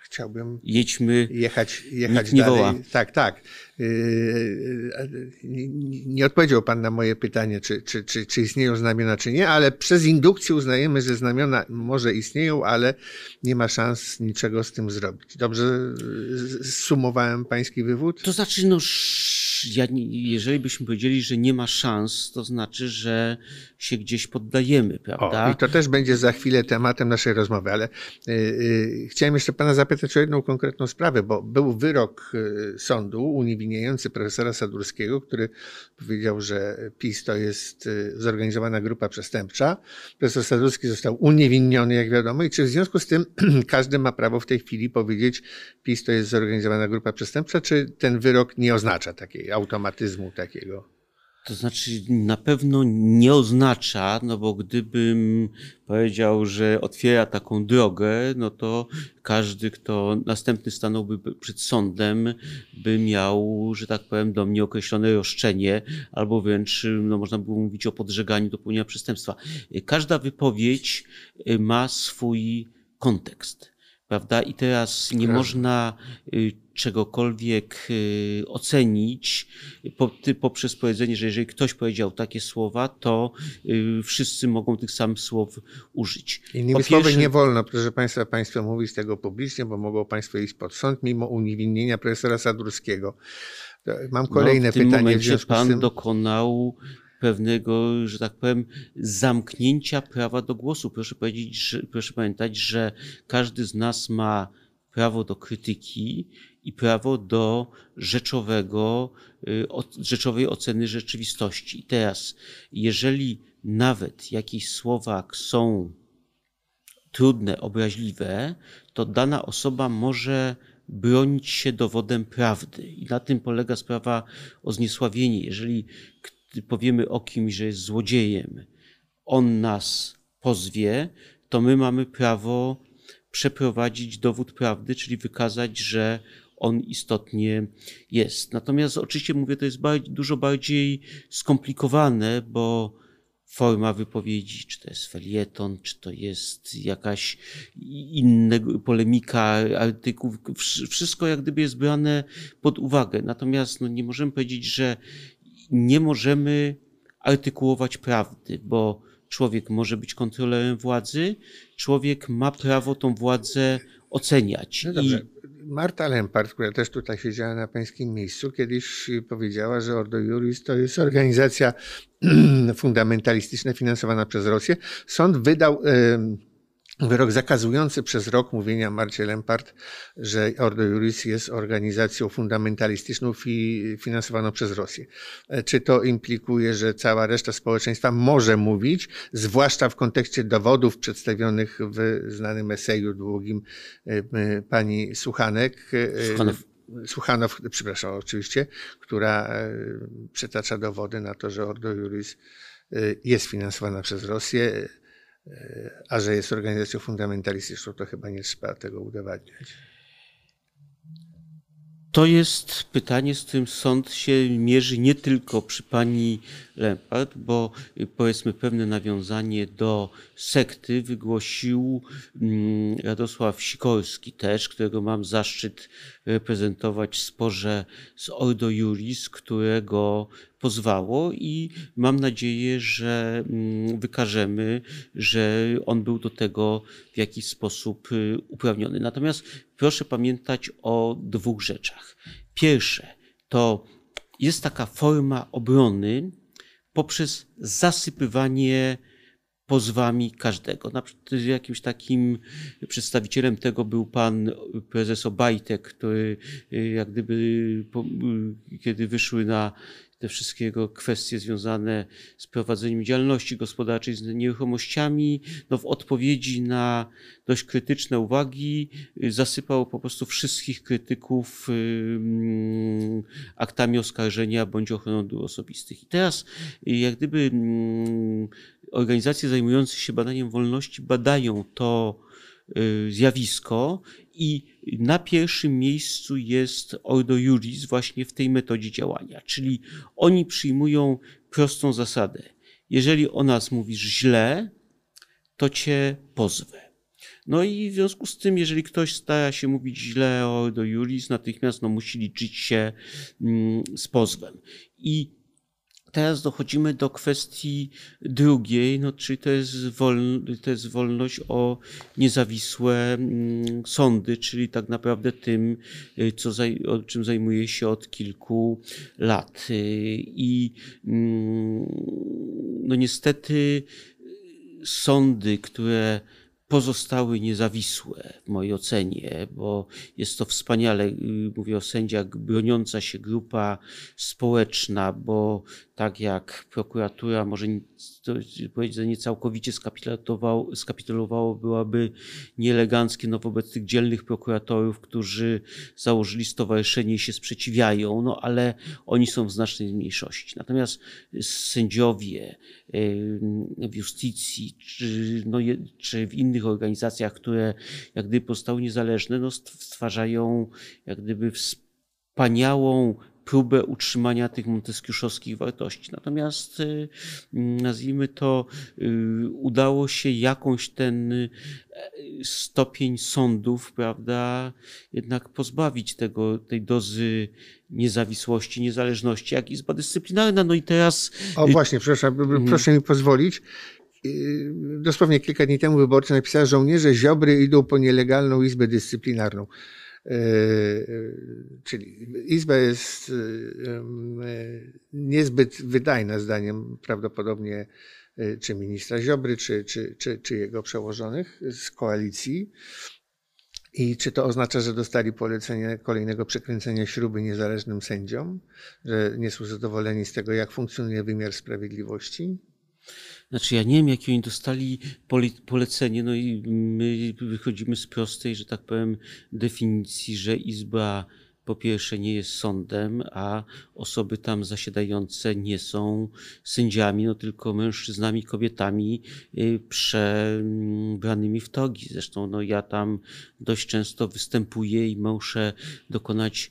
chciałbym Jedźmy, jechać, jechać nie dalej. Woła. Tak, tak. Yy, yy, nie odpowiedział Pan na moje pytanie, czy, czy, czy, czy istnieją znamiona, czy nie, ale przez indukcję uznajemy, że znamiona może istnieją, ale nie ma szans niczego z tym zrobić. Dobrze sumowałem Pański wywód? To znaczy, no ja, jeżeli byśmy powiedzieli, że nie ma szans, to znaczy, że się gdzieś poddajemy, prawda? O, I to też będzie za chwilę tematem naszej rozmowy, ale y, y, chciałem jeszcze pana zapytać o jedną konkretną sprawę, bo był wyrok y, sądu uniewinniający profesora Sadurskiego, który powiedział, że PiS to jest y, zorganizowana grupa przestępcza. Profesor Sadurski został uniewinniony, jak wiadomo, i czy w związku z tym każdy ma prawo w tej chwili powiedzieć, PiS to jest zorganizowana grupa przestępcza, czy ten wyrok nie oznacza takiej automatyzmu takiego? To znaczy, na pewno nie oznacza, no bo gdybym powiedział, że otwiera taką drogę, no to każdy, kto następny stanąłby przed sądem, by miał, że tak powiem, do mnie określone roszczenie, albo wręcz, no można było mówić o podżeganiu do popełnienia przestępstwa. Każda wypowiedź y, ma swój kontekst prawda? I teraz nie można y, czegokolwiek y, ocenić poprzez powiedzenie, że jeżeli ktoś powiedział takie słowa, to y, wszyscy mogą tych samych słów użyć. Innymi słowy, nie wolno, proszę Państwa, Państwo mówić tego publicznie, bo mogą Państwo iść pod sąd mimo uniewinnienia profesora Sadurskiego. Mam kolejne no, w tym pytanie. Momencie w pan tym... dokonał pewnego, że tak powiem, zamknięcia prawa do głosu. Proszę powiedzieć, że, proszę pamiętać, że każdy z nas ma prawo do krytyki i prawo do rzeczowego, y, rzeczowej oceny rzeczywistości. I teraz, jeżeli nawet jakieś słowa są trudne, obraźliwe, to dana osoba może bronić się dowodem prawdy. I na tym polega sprawa o zniesławienie. Jeżeli powiemy o kimś, że jest złodziejem, on nas pozwie, to my mamy prawo przeprowadzić dowód prawdy, czyli wykazać, że on istotnie jest. Natomiast oczywiście mówię, to jest bardziej, dużo bardziej skomplikowane, bo forma wypowiedzi, czy to jest felieton, czy to jest jakaś inna polemika, artykuł, wszystko jak gdyby jest brane pod uwagę. Natomiast no, nie możemy powiedzieć, że nie możemy artykułować prawdy, bo człowiek może być kontrolerem władzy, człowiek ma prawo tą władzę oceniać. No dobrze. I... Marta Lempart, która też tutaj siedziała na pańskim miejscu, kiedyś powiedziała, że Ordo Juris to jest organizacja fundamentalistyczna finansowana przez Rosję. Sąd wydał wyrok zakazujący przez rok mówienia Marcie Lempart, że Ordo Juris jest organizacją fundamentalistyczną fi, finansowaną przez Rosję. E, czy to implikuje, że cała reszta społeczeństwa może mówić, zwłaszcza w kontekście dowodów przedstawionych w znanym eseju długim e, pani Suchanek, e, Słuchanow. Słuchanow, przepraszam, oczywiście, która przytacza dowody na to, że Ordo Juris jest finansowana przez Rosję a że jest organizacją fundamentalistyczną, to chyba nie trzeba tego udowadniać. To jest pytanie, z którym sąd się mierzy nie tylko przy pani Lempart, bo y, powiedzmy pewne nawiązanie do sekty wygłosił mm, Radosław Sikorski też, którego mam zaszczyt reprezentować w sporze z Ordo Juris, którego pozwało i mam nadzieję, że mm, wykażemy, że on był do tego w jakiś sposób y, uprawniony. Natomiast proszę pamiętać o dwóch rzeczach. Pierwsze to jest taka forma obrony poprzez zasypywanie pozwami każdego. Na przykład jakimś takim przedstawicielem tego był pan prezes Obajtek, który y, jak gdyby, y, kiedy wyszły na te wszystkie kwestie związane z prowadzeniem działalności gospodarczej, z nieruchomościami, no w odpowiedzi na dość krytyczne uwagi y, zasypał po prostu wszystkich krytyków mm, aktami oskarżenia bądź ochroną dóbr osobistych. I teraz jak gdyby mm, organizacje zajmujące się badaniem wolności badają to y, zjawisko i na pierwszym miejscu jest Ordo Juris właśnie w tej metodzie działania, czyli oni przyjmują prostą zasadę. Jeżeli o nas mówisz źle, to cię pozwę. No i w związku z tym, jeżeli ktoś stara się mówić źle o Ordo Juris, natychmiast no, musi liczyć się mm, z pozwem. I Teraz dochodzimy do kwestii drugiej, no, czyli to jest, woln, to jest wolność o niezawisłe mm, sądy, czyli tak naprawdę tym, y, co, o czym zajmuje się od kilku lat. Y, I mm, no niestety sądy, które pozostały niezawisłe w mojej ocenie, bo jest to wspaniale, y, mówię o sędziach, broniąca się grupa społeczna, bo tak jak prokuratura może powiedzieć, że nie całkowicie skapitulowało, skapitulowało, byłaby nieeleganckie no, wobec tych dzielnych prokuratorów, którzy założyli stowarzyszenie i się sprzeciwiają, no ale oni są w znacznej mniejszości. Natomiast sędziowie w justycji, czy, no, czy w innych organizacjach, które jak gdyby pozostały niezależne, no, stwarzają jak gdyby wspaniałą próbę utrzymania tych monteskiuszowskich wartości. Natomiast y, nazwijmy to, y, udało się jakąś ten y, stopień sądów, prawda, jednak pozbawić tego, tej dozy niezawisłości, niezależności, jak Izba Dyscyplinarna. No i teraz... O właśnie, przepraszam, mhm. proszę mi pozwolić. Dosłownie kilka dni temu wyborcy napisał, że żołnierze Ziobry idą po nielegalną Izbę Dyscyplinarną. Czyli Izba jest niezbyt wydajna, zdaniem prawdopodobnie czy ministra Ziobry, czy, czy, czy, czy jego przełożonych z koalicji. I czy to oznacza, że dostali polecenie kolejnego przekręcenia śruby niezależnym sędziom, że nie są zadowoleni z tego, jak funkcjonuje wymiar sprawiedliwości? Znaczy, ja nie wiem, jakie oni dostali polecenie, no i my wychodzimy z prostej, że tak powiem, definicji, że Izba po pierwsze nie jest sądem, a osoby tam zasiadające nie są sędziami, no tylko mężczyznami, kobietami y, przebranymi w togi. Zresztą no, ja tam dość często występuję i muszę dokonać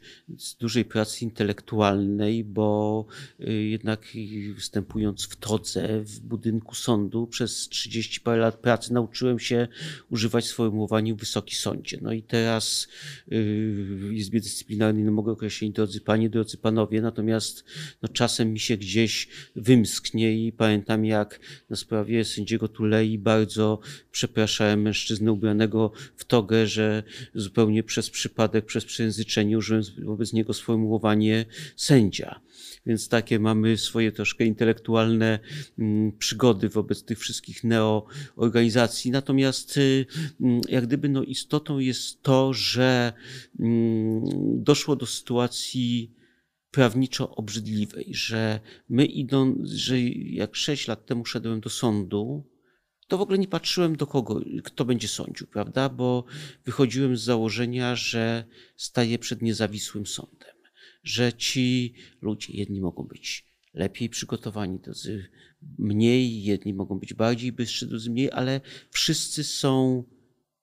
dużej pracy intelektualnej, bo y, jednak występując w todze w budynku sądu przez 30 parę lat pracy nauczyłem się używać sformułowania Wysoki Sądzie. No i teraz y, w Izbie Dyscyplinarnej no mogę określić drodzy panie, drodzy panowie, natomiast no, czasem mi się gdzieś wymsknie i pamiętam jak na sprawie sędziego Tulei bardzo przepraszałem mężczyznę ubranego w togę, że zupełnie przez przypadek, przez przejęzyczenie użyłem wobec niego sformułowanie sędzia. Więc takie mamy swoje troszkę intelektualne mm, przygody wobec tych wszystkich neoorganizacji. Natomiast y, mm, jak gdyby no istotą jest to, że mm, doszło do sytuacji prawniczo obrzydliwej, że my idąc, że jak sześć lat temu szedłem do sądu, to w ogóle nie patrzyłem do kogo, kto będzie sądził, prawda? Bo wychodziłem z założenia, że staję przed niezawisłym sądem że ci ludzie, jedni mogą być lepiej przygotowani, drudzy mniej, jedni mogą być bardziej bystrzy, drudzy mniej, ale wszyscy są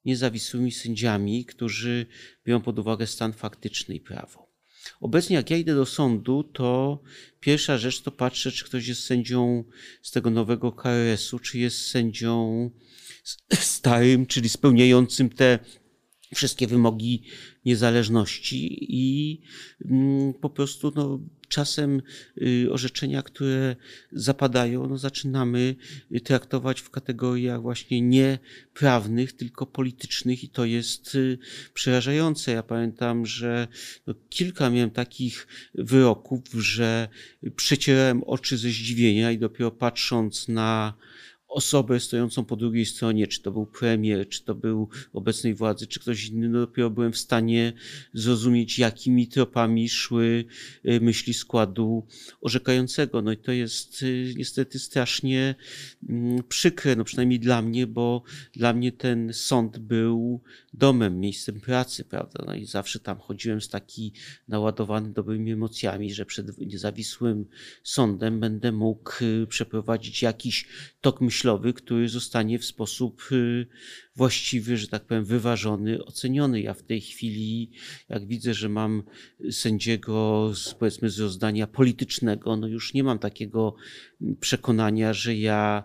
niezawisłymi sędziami, którzy biorą pod uwagę stan faktyczny i prawo. Obecnie, jak ja idę do sądu, to pierwsza rzecz to patrzę, czy ktoś jest sędzią z tego nowego KRS-u, czy jest sędzią starym, czyli spełniającym te wszystkie wymogi niezależności i mm, po prostu no, czasem y, orzeczenia, które zapadają, no, zaczynamy traktować w kategoriach właśnie nie prawnych, tylko politycznych i to jest y, przerażające. Ja pamiętam, że no, kilka miałem takich wyroków, że przecierałem oczy ze zdziwienia i dopiero patrząc na osobę stojącą po drugiej stronie, czy to był premier, czy to był obecnej władzy, czy ktoś inny, no dopiero byłem w stanie zrozumieć, jakimi tropami szły y, myśli składu orzekającego. No i to jest y, niestety strasznie mm, przykre, no przynajmniej dla mnie, bo dla mnie ten sąd był domem, miejscem pracy, prawda? No i zawsze tam chodziłem z taki naładowany dobrymi emocjami, że przed niezawisłym sądem będę mógł y, przeprowadzić jakiś tok myślowy, który zostanie w sposób y, właściwy, że tak powiem, wyważony, oceniony. Ja w tej chwili, jak widzę, że mam sędziego z, powiedzmy z rozdania politycznego, no już nie mam takiego przekonania, że ja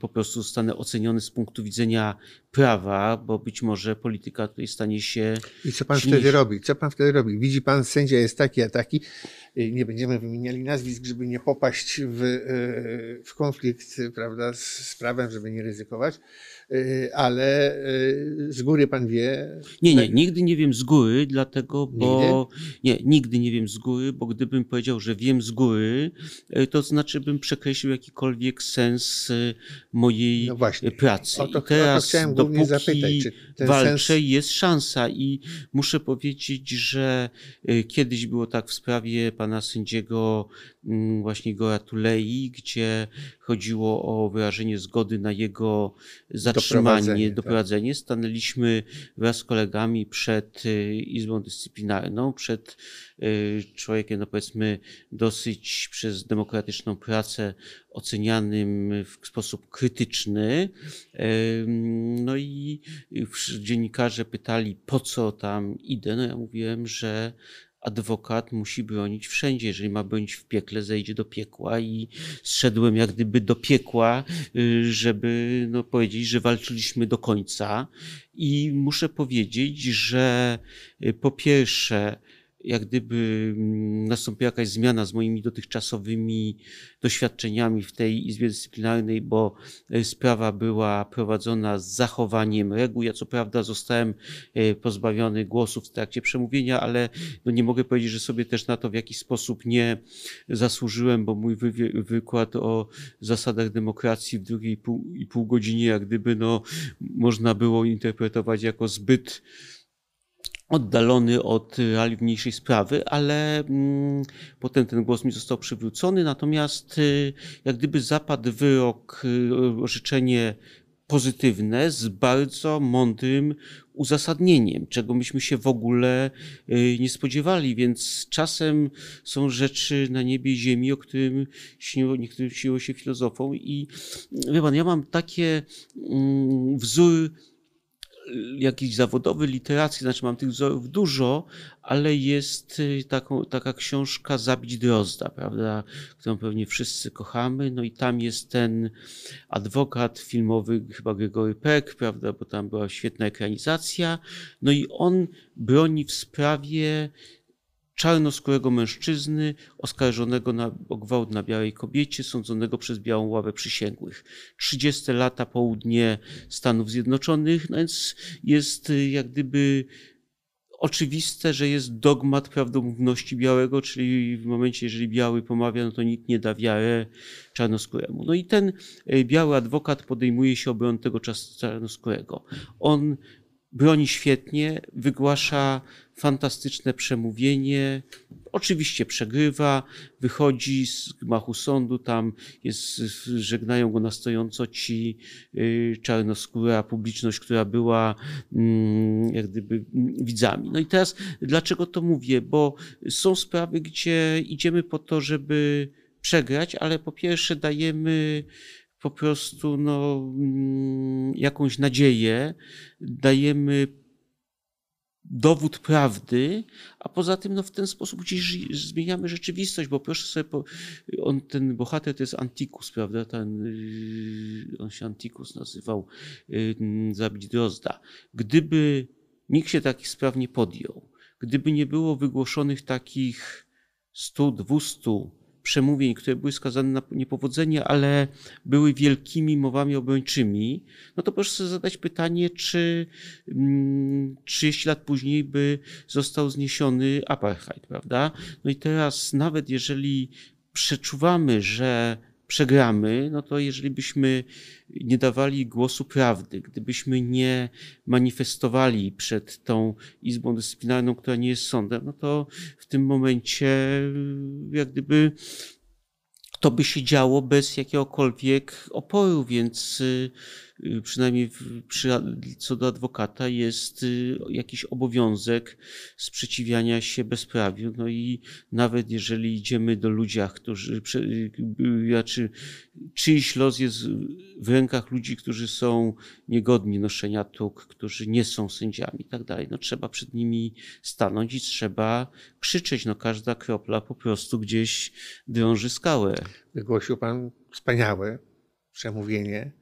po prostu zostanę oceniony z punktu widzenia prawa, bo być może polityka tutaj stanie się. I co pan silniejsza. wtedy robi? Co pan wtedy robi? Widzi pan, sędzia jest taki, a taki. Nie będziemy wymieniali nazwisk, żeby nie popaść w, e, w konflikt prawda, z prawem, żeby nie ryzykować. Y, ale y, z góry pan wie. Nie, nie, nigdy nie wiem z góry, dlatego, bo. Nigdy? Nie, nigdy nie wiem z góry, bo gdybym powiedział, że wiem z góry, y, to znaczy bym przekreślił jakikolwiek sens mojej no właśnie. pracy. O to, I teraz, o to chciałem dopóki zapytać, czy walczę, sens... jest szansa i muszę powiedzieć, że kiedyś było tak w sprawie pana sędziego właśnie Gora Tulei, gdzie chodziło o wyrażenie zgody na jego zatrzymanie, doprowadzenie, doprowadzenie. Tak. Stanęliśmy wraz z kolegami przed y, Izbą Dyscyplinarną, przed y, człowiekiem, no powiedzmy, dosyć przez demokratyczną pracę ocenianym w sposób krytyczny. No i dziennikarze pytali, po co tam idę. No ja mówiłem, że adwokat musi bronić wszędzie. Jeżeli ma bronić w piekle, zejdzie do piekła i zszedłem jak gdyby do piekła, y, żeby no, powiedzieć, że walczyliśmy do końca. I muszę powiedzieć, że y, po pierwsze, jak gdyby mm, nastąpiła jakaś zmiana z moimi dotychczasowymi doświadczeniami w tej Izbie Dyscyplinarnej, bo e, sprawa była prowadzona z zachowaniem reguł. Ja co prawda zostałem e, pozbawiony głosów w trakcie przemówienia, ale no nie mogę powiedzieć, że sobie też na to w jakiś sposób nie zasłużyłem, bo mój wykład o zasadach demokracji w drugiej pół, i pół godzinie jak gdyby no, można było interpretować jako zbyt oddalony od realiów mniejszej sprawy, ale mm, potem ten głos mi został przywrócony, natomiast y, jak gdyby zapadł wyrok, y, orzeczenie pozytywne z bardzo mądrym uzasadnieniem, czego myśmy się w ogóle y, nie spodziewali, więc czasem są rzeczy na niebie i ziemi, o którym śniło, niektórym śniło się filozofom. I wie pan, ja mam takie mm, wzór jakiś zawodowy, literacki, znaczy mam tych wzorów dużo, ale jest y, taką, taka książka Zabić Drozda, prawda, którą pewnie wszyscy kochamy, no i tam jest ten adwokat filmowy, chyba Gregory Peck, prawda, bo tam była świetna ekranizacja, no i on broni w sprawie czarnoskórego mężczyzny oskarżonego na, o gwałt na białej kobiecie, sądzonego przez białą ławę przysięgłych. 30 lata południe Stanów Zjednoczonych, no więc jest y, jak gdyby oczywiste, że jest dogmat prawdomówności białego, czyli w momencie, jeżeli biały pomawia, no to nikt nie da wiarę czarnoskóremu. No i ten y, biały adwokat podejmuje się obrony tego czarnoskórego. On broni świetnie, wygłasza fantastyczne przemówienie. Oczywiście przegrywa, wychodzi z gmachu sądu, tam jest, żegnają go na stojąco ci y, czarnoskóra publiczność, która była mm, jak gdyby widzami. No i teraz dlaczego to mówię? Bo są sprawy, gdzie idziemy po to, żeby przegrać, ale po pierwsze dajemy po prostu no, mm, jakąś nadzieję, dajemy dowód prawdy, a poza tym no, w ten sposób gdzieś zmieniamy rzeczywistość, bo proszę sobie, po, on, ten bohater to jest Antikus, prawda, ten, y, on się Antikus nazywał, y, zabić Drozda. Gdyby nikt się takich spraw nie podjął, gdyby nie było wygłoszonych takich 100, 200 przemówień, które były skazane na niepowodzenie, ale były wielkimi mowami obrończymi, no to proszę zadać pytanie, czy 30 mm, lat później by został zniesiony apartheid, prawda? No i teraz nawet jeżeli przeczuwamy, że przegramy, no to jeżeli byśmy nie dawali głosu prawdy, gdybyśmy nie manifestowali przed tą Izbą Dyscyplinarną, która nie jest sądem, no to w tym momencie jak gdyby to by się działo bez jakiegokolwiek oporu, więc y, y, przynajmniej przy, co do adwokata jest y, jakiś obowiązek sprzeciwiania się bezprawiu. No i nawet jeżeli idziemy do ludzi, którzy, znaczy czyjś los jest w rękach ludzi, którzy są niegodni noszenia tuk, którzy nie są sędziami i tak dalej, no trzeba przed nimi stanąć i trzeba krzyczeć. No każda kropla po prostu gdzieś drąży skałę. Wygłosił pan wspaniałe przemówienie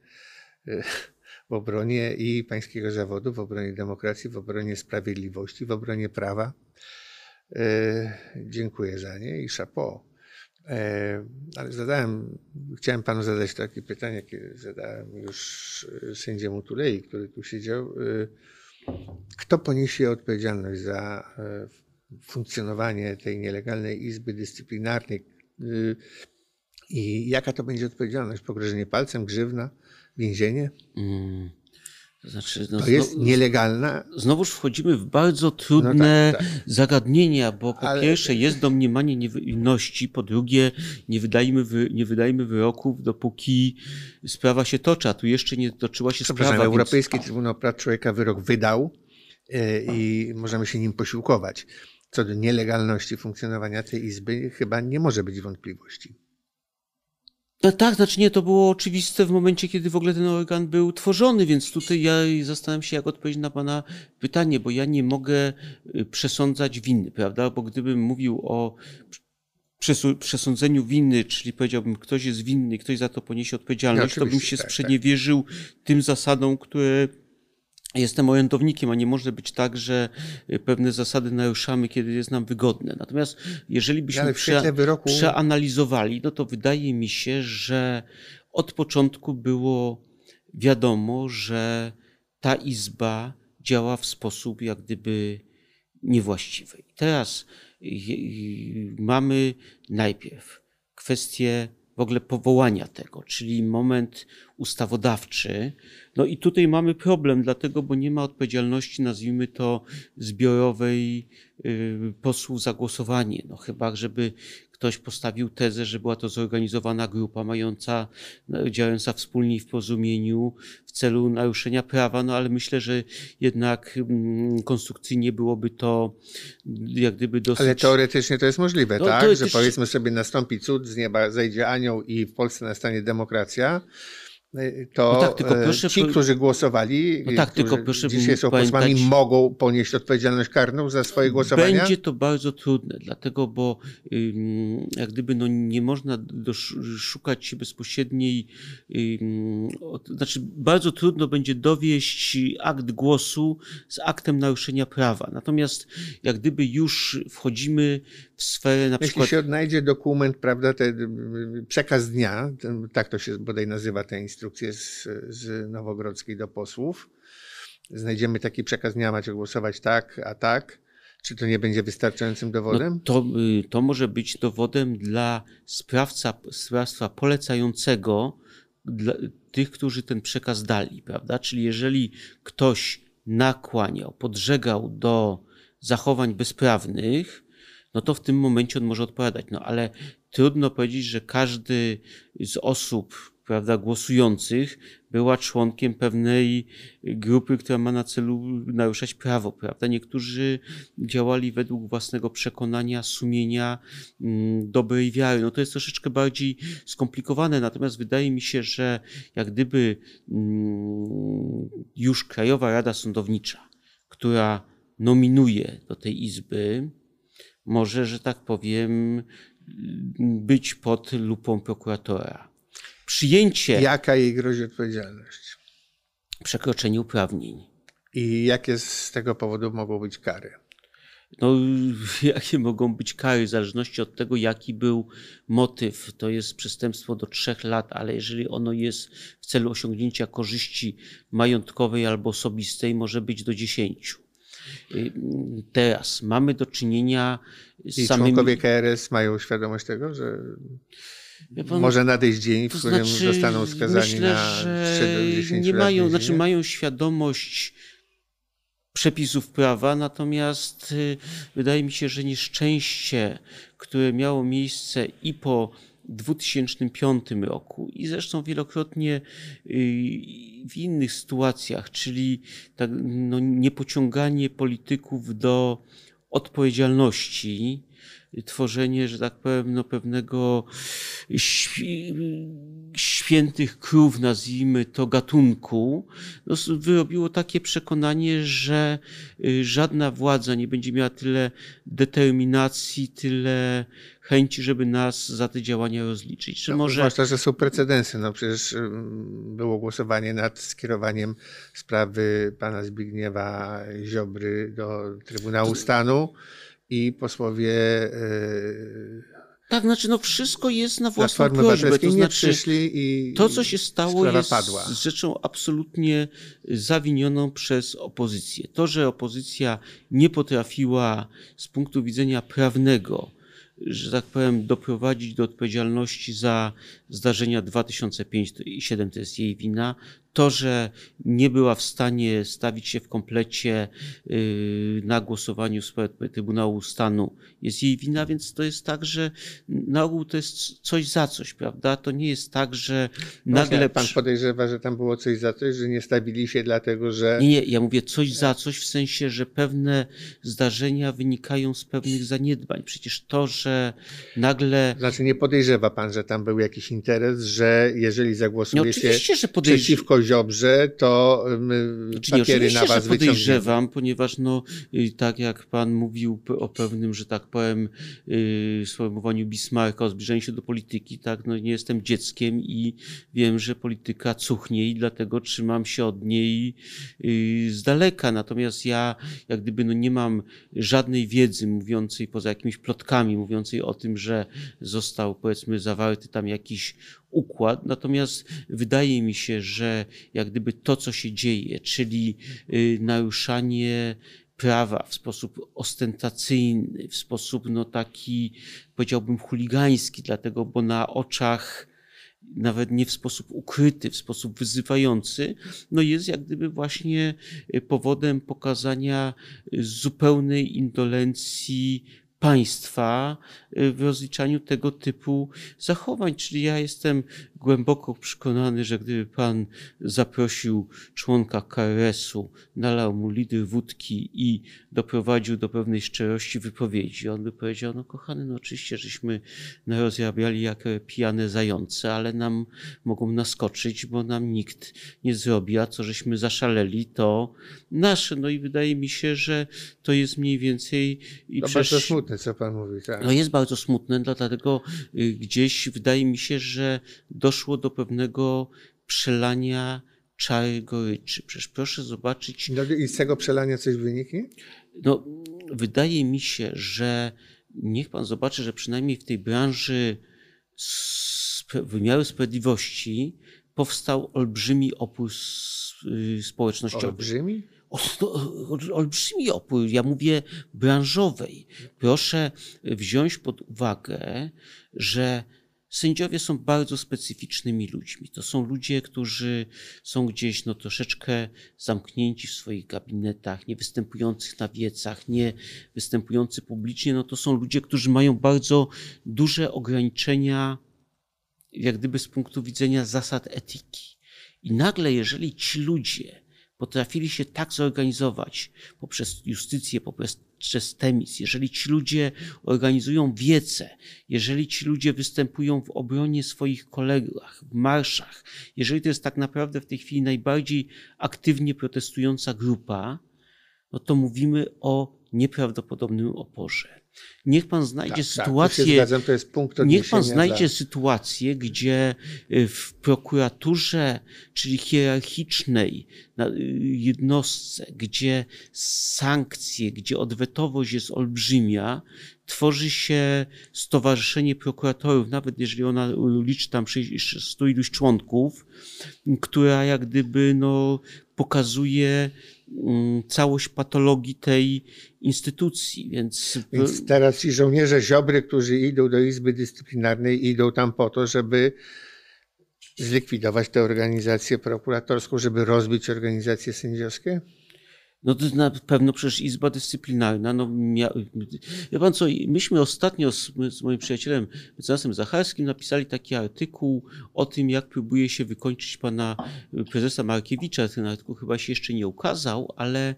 w obronie i pańskiego zawodu, w obronie demokracji, w obronie sprawiedliwości, w obronie prawa. E, dziękuję za nie i chapeau. E, ale zadałem, chciałem panu zadać takie pytanie, jakie zadałem już sędziemu Tulei, który tu siedział. Kto poniesie odpowiedzialność za funkcjonowanie tej nielegalnej izby dyscyplinarnej? I jaka to będzie odpowiedzialność? Pogrożenie palcem, grzywna, więzienie? Mm. To, znaczy, no, to jest znowu, nielegalna. Znowuż wchodzimy w bardzo trudne no tak, tak. zagadnienia, bo po Ale... pierwsze jest domniemanie niewinności, po drugie nie wydajmy, wy, nie wydajmy wyroków, dopóki sprawa się toczy, a tu jeszcze nie toczyła się sprawa. Więc... Europejski Trybunał Praw Człowieka wyrok wydał yy, i możemy się nim posiłkować. Co do nielegalności funkcjonowania tej izby chyba nie może być wątpliwości. No tak, znaczy nie, to było oczywiste w momencie, kiedy w ogóle ten organ był tworzony, więc tutaj ja zastanawiam się, jak odpowiedzieć na Pana pytanie, bo ja nie mogę y, przesądzać winy, prawda? Bo gdybym mówił o przesądzeniu winy, czyli powiedziałbym, ktoś jest winny, ktoś za to poniesie odpowiedzialność, no, to bym się tak, sprzeniewierzył tak. tym zasadom, które jestem orędownikiem, a nie może być tak, że pewne zasady naruszamy, kiedy jest nam wygodne. Natomiast jeżeli byśmy prze, wyroku... przeanalizowali, no to wydaje mi się, że od początku było wiadomo, że ta izba działa w sposób jak gdyby niewłaściwy. I teraz mamy najpierw kwestię w ogóle powołania tego, czyli moment ustawodawczy. No i tutaj mamy problem, dlatego, bo nie ma odpowiedzialności, nazwijmy to, zbiorowej y, posłów za głosowanie. No chyba, żeby ktoś postawił tezę, że była to zorganizowana grupa mająca, no, działająca wspólnie w porozumieniu w celu naruszenia prawa, no ale myślę, że jednak mm, konstrukcyjnie byłoby to jak gdyby dosyć... Ale teoretycznie to jest możliwe, no, tak? Teoretycznie... Że powiedzmy sobie nastąpi cud, z nieba zejdzie anioł i w Polsce nastanie demokracja, to no tak, tylko e, proszę, ci, którzy głosowali, no tak, tylko proszę dzisiaj są posłami, mogą ponieść odpowiedzialność karną za swoje głosowania? Będzie to bardzo trudne, dlatego, bo jak gdyby no, nie można szukać bezpośredniej, znaczy bardzo trudno będzie dowieść akt głosu z aktem naruszenia prawa. Natomiast jak gdyby już wchodzimy w sferę na Jeśli przykład... się odnajdzie dokument, prawda, ten przekaz dnia, ten, tak to się bodaj nazywa instrukcja, instrukcję z, z Nowogrodzkiej do posłów. Znajdziemy taki przekaz dnia, macie głosować tak, a tak. Czy to nie będzie wystarczającym dowodem? No to, y, to może być dowodem dla sprawca, sprawstwa polecającego, dla tych, którzy ten przekaz dali, prawda? Czyli jeżeli ktoś nakłaniał, podżegał do zachowań bezprawnych, no to w tym momencie on może odpowiadać. No ale trudno powiedzieć, że każdy z osób, prawda, głosujących była członkiem pewnej grupy, która ma na celu naruszać prawo, prawda. Niektórzy działali według własnego przekonania, sumienia, mm, dobrej wiary. No to jest troszeczkę bardziej skomplikowane, natomiast wydaje mi się, że jak gdyby mm, już Krajowa Rada Sądownicza, która nominuje do tej izby, może, że tak powiem, być pod lupą prokuratora przyjęcie. Jaka jej grozi odpowiedzialność? Przekroczenie uprawnień. I jakie z tego powodu mogą być kary? No, jakie mogą być kary, w zależności od tego, jaki był motyw. To jest przestępstwo do trzech lat, ale jeżeli ono jest w celu osiągnięcia korzyści majątkowej albo osobistej, może być do dziesięciu. Y, teraz mamy do czynienia z I samymi... członkowie KRS mają świadomość tego, że Pan, Może nadejść dzień, w którym znaczy, zostaną skazani myślę, na 3 do 10 nie mają, Znaczy mają świadomość przepisów prawa, natomiast y, wydaje mi się, że nieszczęście, które miało miejsce i po 2005 roku i zresztą wielokrotnie y, w innych sytuacjach, czyli tak, no, niepociąganie polityków do odpowiedzialności, tworzenie, że tak powiem, no, pewnego świętych krów, nazwijmy to, gatunku, no, wyrobiło takie przekonanie, że y, żadna władza nie będzie miała tyle determinacji, tyle chęci, żeby nas za te działania rozliczyć. Czy no, może... Zwłaszcza, że są precedensy. No przecież było głosowanie nad skierowaniem sprawy pana Zbigniewa Ziobry do Trybunału Stanu i posłowie. Yy, tak, znaczy no wszystko jest na własną prośbę. To znaczy, to, co się stało, jest padła. rzeczą absolutnie zawinioną przez opozycję. To, że opozycja nie potrafiła z punktu widzenia prawnego że tak powiem, doprowadzić do odpowiedzialności za zdarzenia 2005 i 2007 to jest jej wina. To, że nie była w stanie stawić się w komplecie y, na głosowaniu w sprawie Trybunału Stanu jest jej wina, więc to jest tak, że na ogół to jest coś za coś, prawda? To nie jest tak, że nagle... Właśnie, pan podejrzewa, że tam było coś za coś, że nie stawili się dlatego, że... Nie, nie, ja mówię coś za coś w sensie, że pewne zdarzenia wynikają z pewnych zaniedbań. Przecież to, że że nagle. Znaczy, nie podejrzewa pan, że tam był jakiś interes, że jeżeli No się oczywiście, że podejrz- przeciwko Ziobrze, to um, Znaczy, nie, papiery na was że podejrzewam, ponieważ no, y, tak jak pan mówił o pewnym, że tak powiem, y, sformułowaniu Bismarcka o zbliżeniu się do polityki, tak, no nie jestem dzieckiem i wiem, że polityka cuchnie i dlatego trzymam się od niej y, z daleka. Natomiast ja jak gdyby no nie mam żadnej wiedzy mówiącej poza jakimiś plotkami, mówiącej o tym, że został powiedzmy zawarty tam jakiś układ. Natomiast wydaje mi się, że jak gdyby to, co się dzieje, czyli y, naruszanie prawa w sposób ostentacyjny, w sposób no taki, powiedziałbym, chuligański, dlatego, bo na oczach nawet nie w sposób ukryty, w sposób wyzywający, no jest jak gdyby właśnie powodem pokazania y, zupełnej indolencji państwa y, w rozliczaniu tego typu zachowań. Czyli ja jestem głęboko przekonany, że gdyby pan zaprosił członka KRS-u, nalał mu litr wódki i doprowadził do pewnej szczerości wypowiedzi, on by powiedział, no kochany, no oczywiście, żeśmy narozrabiali jak pijane zające, ale nam mogą naskoczyć, bo nam nikt nie zrobi, a co żeśmy zaszaleli, to nasze. No i wydaje mi się, że to jest mniej więcej... I To przecież- bardzo smutne, co pan mówi. Tak. no jest bardzo smutne, dlatego y, gdzieś wydaje mi się, że doszło do pewnego przelania czary goryczy. Przecież proszę zobaczyć, I z tego przelania coś wyniki? no, wydaje mi się, że niech pan zobaczy, że przynajmniej w tej branży wymiaru sprawiedliwości powstał olbrzymi opór y, społecznościowy. Olbrzymi? No, ol- olbrzymi opór, ja mówię branżowej. Proszę wziąć pod uwagę, że sędziowie są bardzo specyficznymi ludźmi. To są ludzie, którzy są gdzieś no, troszeczkę zamknięci w swoich gabinetach, nie występujących na wiecach, nie występujący publicznie. No, to są ludzie, którzy mają bardzo duże ograniczenia, jak gdyby z punktu widzenia zasad etyki. I nagle, jeżeli ci ludzie potrafili się tak zorganizować poprzez justycję, poprzez przez temis, jeżeli ci ludzie organizują wiece, jeżeli ci ludzie występują w obronie swoich kolegach, w marszach, jeżeli to jest tak naprawdę w tej chwili najbardziej aktywnie protestująca grupa, no to mówimy o nieprawdopodobnym oporze. Niech pan znajdzie Tak, tak, sytuację, zgadzam, to jest punkt Niech pan znajdzie dla- sytuację, gdzie y, w prokuraturze, czyli hierarchicznej y, jednostce, gdzie sankcje, gdzie odwetowość jest olbrzymia, tworzy się stowarzyszenie prokuratorów, nawet jeżeli ona liczy tam 100 iluś członków, która jak gdyby no, pokazuje całość patologii tej instytucji. Więc, Więc teraz ci żołnierze Ziobry, którzy idą do Izby Dyscyplinarnej, idą tam po to, żeby zlikwidować tę organizację prokuratorską, żeby rozbić organizacje sędziowskie? No to na pewno przecież Izba Dyscyplinarna, no mia... Wie pan co, myśmy ostatnio z, z moim przyjacielem mecenasem Zacharskim napisali taki artykuł o tym, jak próbuje się wykończyć pana prezesa Markiewicza. Ten artykuł chyba się jeszcze nie ukazał, ale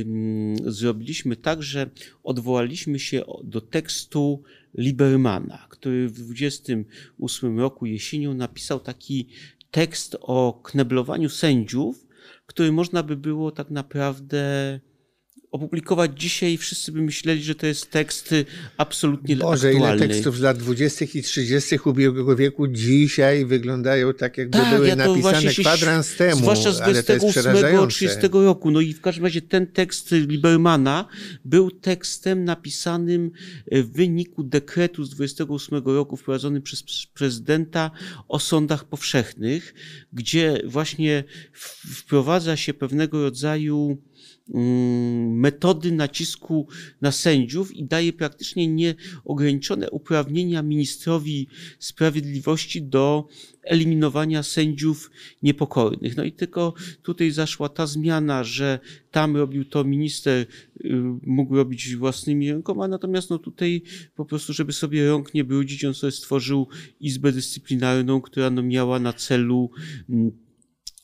ym, zrobiliśmy tak, że odwołaliśmy się do tekstu Libermana, który w 28 roku jesienią napisał taki tekst o kneblowaniu sędziów, który można by było tak naprawdę opublikować dzisiaj wszyscy by myśleli, że to jest tekst absolutnie Boże, ile aktualny. tekstów z lat 20. i 30. ubiegłego wieku dzisiaj wyglądają tak, jakby Tak, były ja napisane kwadrans temu. Zwłaszcza z ale to jest 28 przerażające. 30 roku. No i w każdym razie ten tekst Libermana był tekstem napisanym w wyniku dekretu z 28 roku wprowadzonym przez prezydenta o sądach powszechnych, gdzie właśnie wprowadza się pewnego rodzaju metody nacisku na sędziów i daje praktycznie nieograniczone uprawnienia ministrowi sprawiedliwości do eliminowania sędziów niepokornych. No i tylko tutaj zaszła ta zmiana, że tam robił to minister, y, mógł robić własnymi rękoma, natomiast no tutaj po prostu, żeby sobie rąk nie brudzić, on sobie stworzył Izbę Dyscyplinarną, która no miała na celu mm,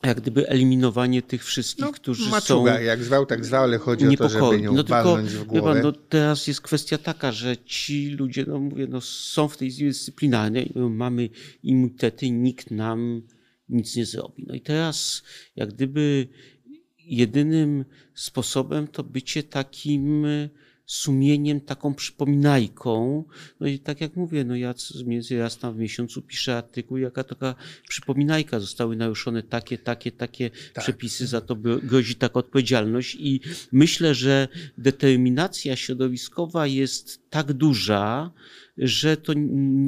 jak gdyby eliminowanie tych wszystkich, No, którzy maczuga, są jak zwał, tak zwał, ale chodzi o to, żeby nią No tylko, w głowę. pan, no teraz jest kwestia taka, że ci ludzie, no mówię, no są w tej Dyscyplinarnej, no mamy immunitety, nikt nam nic nie zrobi. No i teraz jak gdyby jedynym sposobem to bycie takim sumieniem, taką przypominajką. No i tak jak mówię, no ja między raz tam w miesiącu piszę artykuł, jaka taka przypominajka. Zostały naruszone takie, takie, takie przepisy, za to gro- grozi taka odpowiedzialność i myślę, że determinacja środowiskowa jest tak duża, że to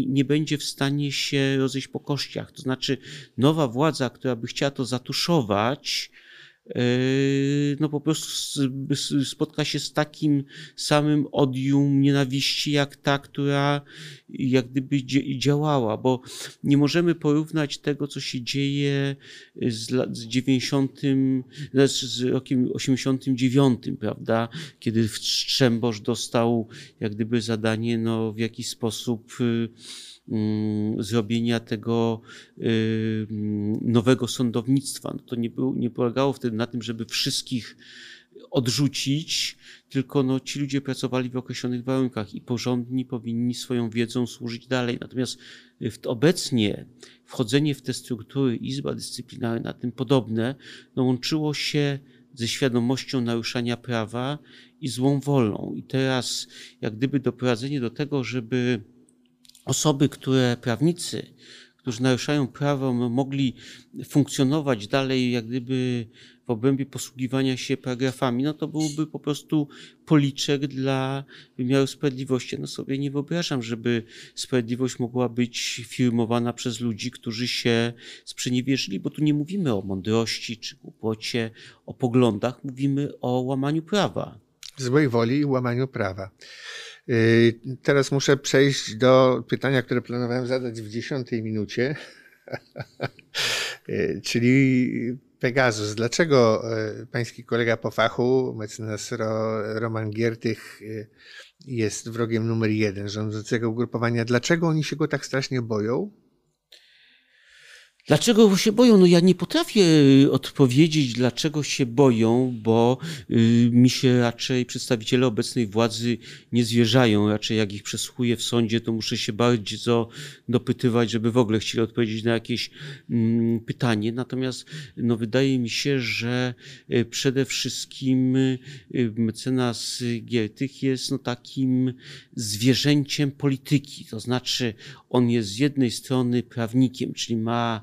nie będzie w stanie się rozejść po kościach. To znaczy nowa władza, która by chciała to zatuszować, no po prostu spotka się z takim samym odium nienawiści, jak ta, która jak gdyby działała, bo nie możemy porównać tego, co się dzieje z, lat, z 90, znaczy z rokiem 89, prawda, kiedy Strzembosz dostał jak gdyby zadanie, no w jakiś sposób y, zrobienia tego y, mm, nowego sądownictwa. No to nie, było, nie polegało wtedy na tym, żeby wszystkich odrzucić, tylko no, ci ludzie pracowali w określonych warunkach i porządni powinni swoją wiedzą służyć dalej. Natomiast w, obecnie wchodzenie w te struktury, Izba Dyscyplinarna, tym podobne, no, łączyło się ze świadomością naruszania prawa i złą wolą. I teraz jak gdyby doprowadzenie do tego, żeby osoby, które prawnicy, którzy naruszają prawo, mogli funkcjonować dalej, jak gdyby w obrębie posługiwania się paragrafami, no to byłby po prostu policzek dla wymiaru sprawiedliwości. No sobie nie wyobrażam, żeby sprawiedliwość mogła być firmowana przez ludzi, którzy się sprzeniewierzyli, bo tu nie mówimy o mądrości czy głupocie, o poglądach, mówimy o łamaniu prawa. Złej woli i łamaniu prawa. Yy, Teraz muszę przejść do pytania, które planowałem zadać w dziesiątej minucie, Yy, czyli Pegasus. Dlaczego yy, pański kolega po fachu, mecenas Ro, Roman Giertych, jest wrogiem numer jeden rządzącego ugrupowania? Dlaczego oni się go tak strasznie boją? Dlaczego się boją? No ja nie potrafię odpowiedzieć, dlaczego się boją, bo y, mi się raczej przedstawiciele obecnej władzy nie zwierzają. Raczej jak ich przesłuchuję w sądzie, to muszę się bardzo dopytywać, żeby w ogóle chcieli odpowiedzieć na jakieś mm, pytanie. Natomiast no, wydaje mi się, że y, przede wszystkim y, mecenas Giertych jest no, takim zwierzęciem polityki. To znaczy on jest z jednej strony prawnikiem, czyli ma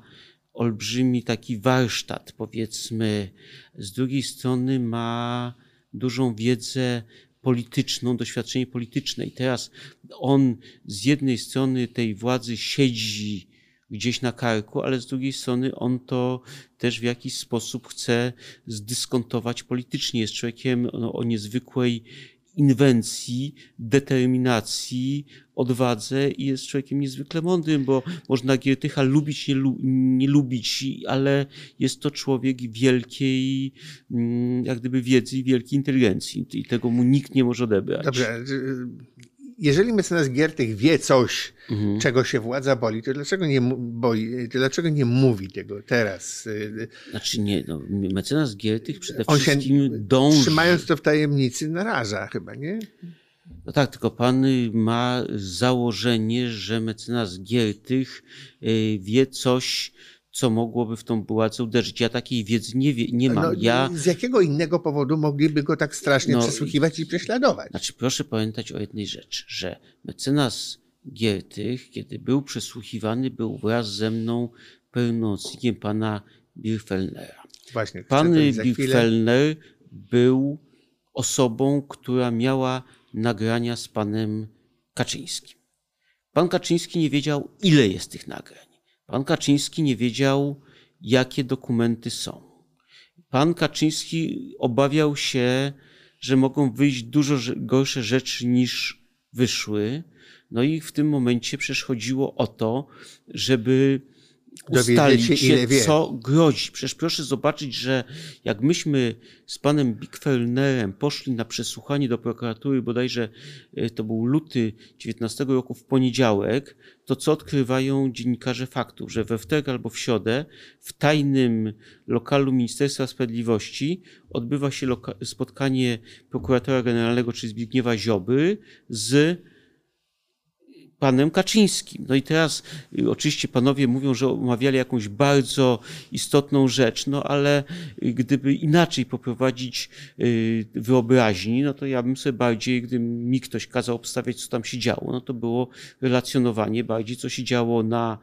olbrzymi taki warsztat, powiedzmy, z drugiej strony ma dużą wiedzę polityczną, doświadczenie polityczne. I teraz on z jednej strony tej władzy siedzi gdzieś na karku, ale z drugiej strony on to też w jakiś sposób chce zdyskontować politycznie. Jest człowiekiem no, o niezwykłej inwencji, determinacji, odwadze i jest człowiekiem niezwykle mądrym, bo można Giertycha lubić, nie, lu- nie lubić, ale jest to człowiek wielkiej, mm, jak gdyby wiedzy i wielkiej inteligencji i tego mu nikt nie może odebrać. Dobrze. yy, Jeżeli mecenas Giertych wie coś, Mhm. czego się władza boli, to dlaczego nie, boi, to dlaczego nie mówi tego teraz? Yy, Znaczy nie, no, mecenas Giertych przede wszystkim dąży. trzymając to w tajemnicy, naraża chyba, nie? No tak, tylko pan ma założenie, że mecenas Giertych y, wie coś, co mogłoby w tą władzę uderzyć. Ja takiej wiedzy nie, wie, nie mam. No, ja, Z jakiego innego powodu mogliby go tak strasznie No, przesłuchiwać i prześladować? Znaczy, proszę pamiętać o jednej rzeczy, że mecenas Giertych, kiedy był przesłuchiwany, był wraz ze mną pełnomocnikiem pana Birfelnera. Właśnie, Pan. Birfelner był osobą, która miała nagrania z panem Kaczyńskim. Pan Kaczyński nie wiedział, ile jest tych nagrań. Pan Kaczyński nie wiedział, jakie dokumenty są. Pan Kaczyński obawiał się, że mogą wyjść dużo gorsze rzeczy niż wyszły. No i w tym momencie przecież chodziło o to, żeby ustalić się, co grozi. Przecież proszę zobaczyć, że jak myśmy z panem Bickfellnerem poszli na przesłuchanie do prokuratury, bodajże e, to był luty 19 roku w poniedziałek, to co odkrywają dziennikarze faktów, że we wtorek albo w środę w tajnym lokalu Ministerstwa Sprawiedliwości odbywa się spotkanie prokuratora generalnego, czyli Zbigniewa Ziobry z panem Kaczyńskim. No i teraz y, oczywiście panowie mówią, że omawiali jakąś bardzo istotną rzecz, no ale y, gdyby inaczej poprowadzić y, wyobraźni, no to ja bym sobie bardziej, gdyby mi ktoś kazał obstawiać, co tam się działo, no to było relacjonowanie bardziej, co się działo na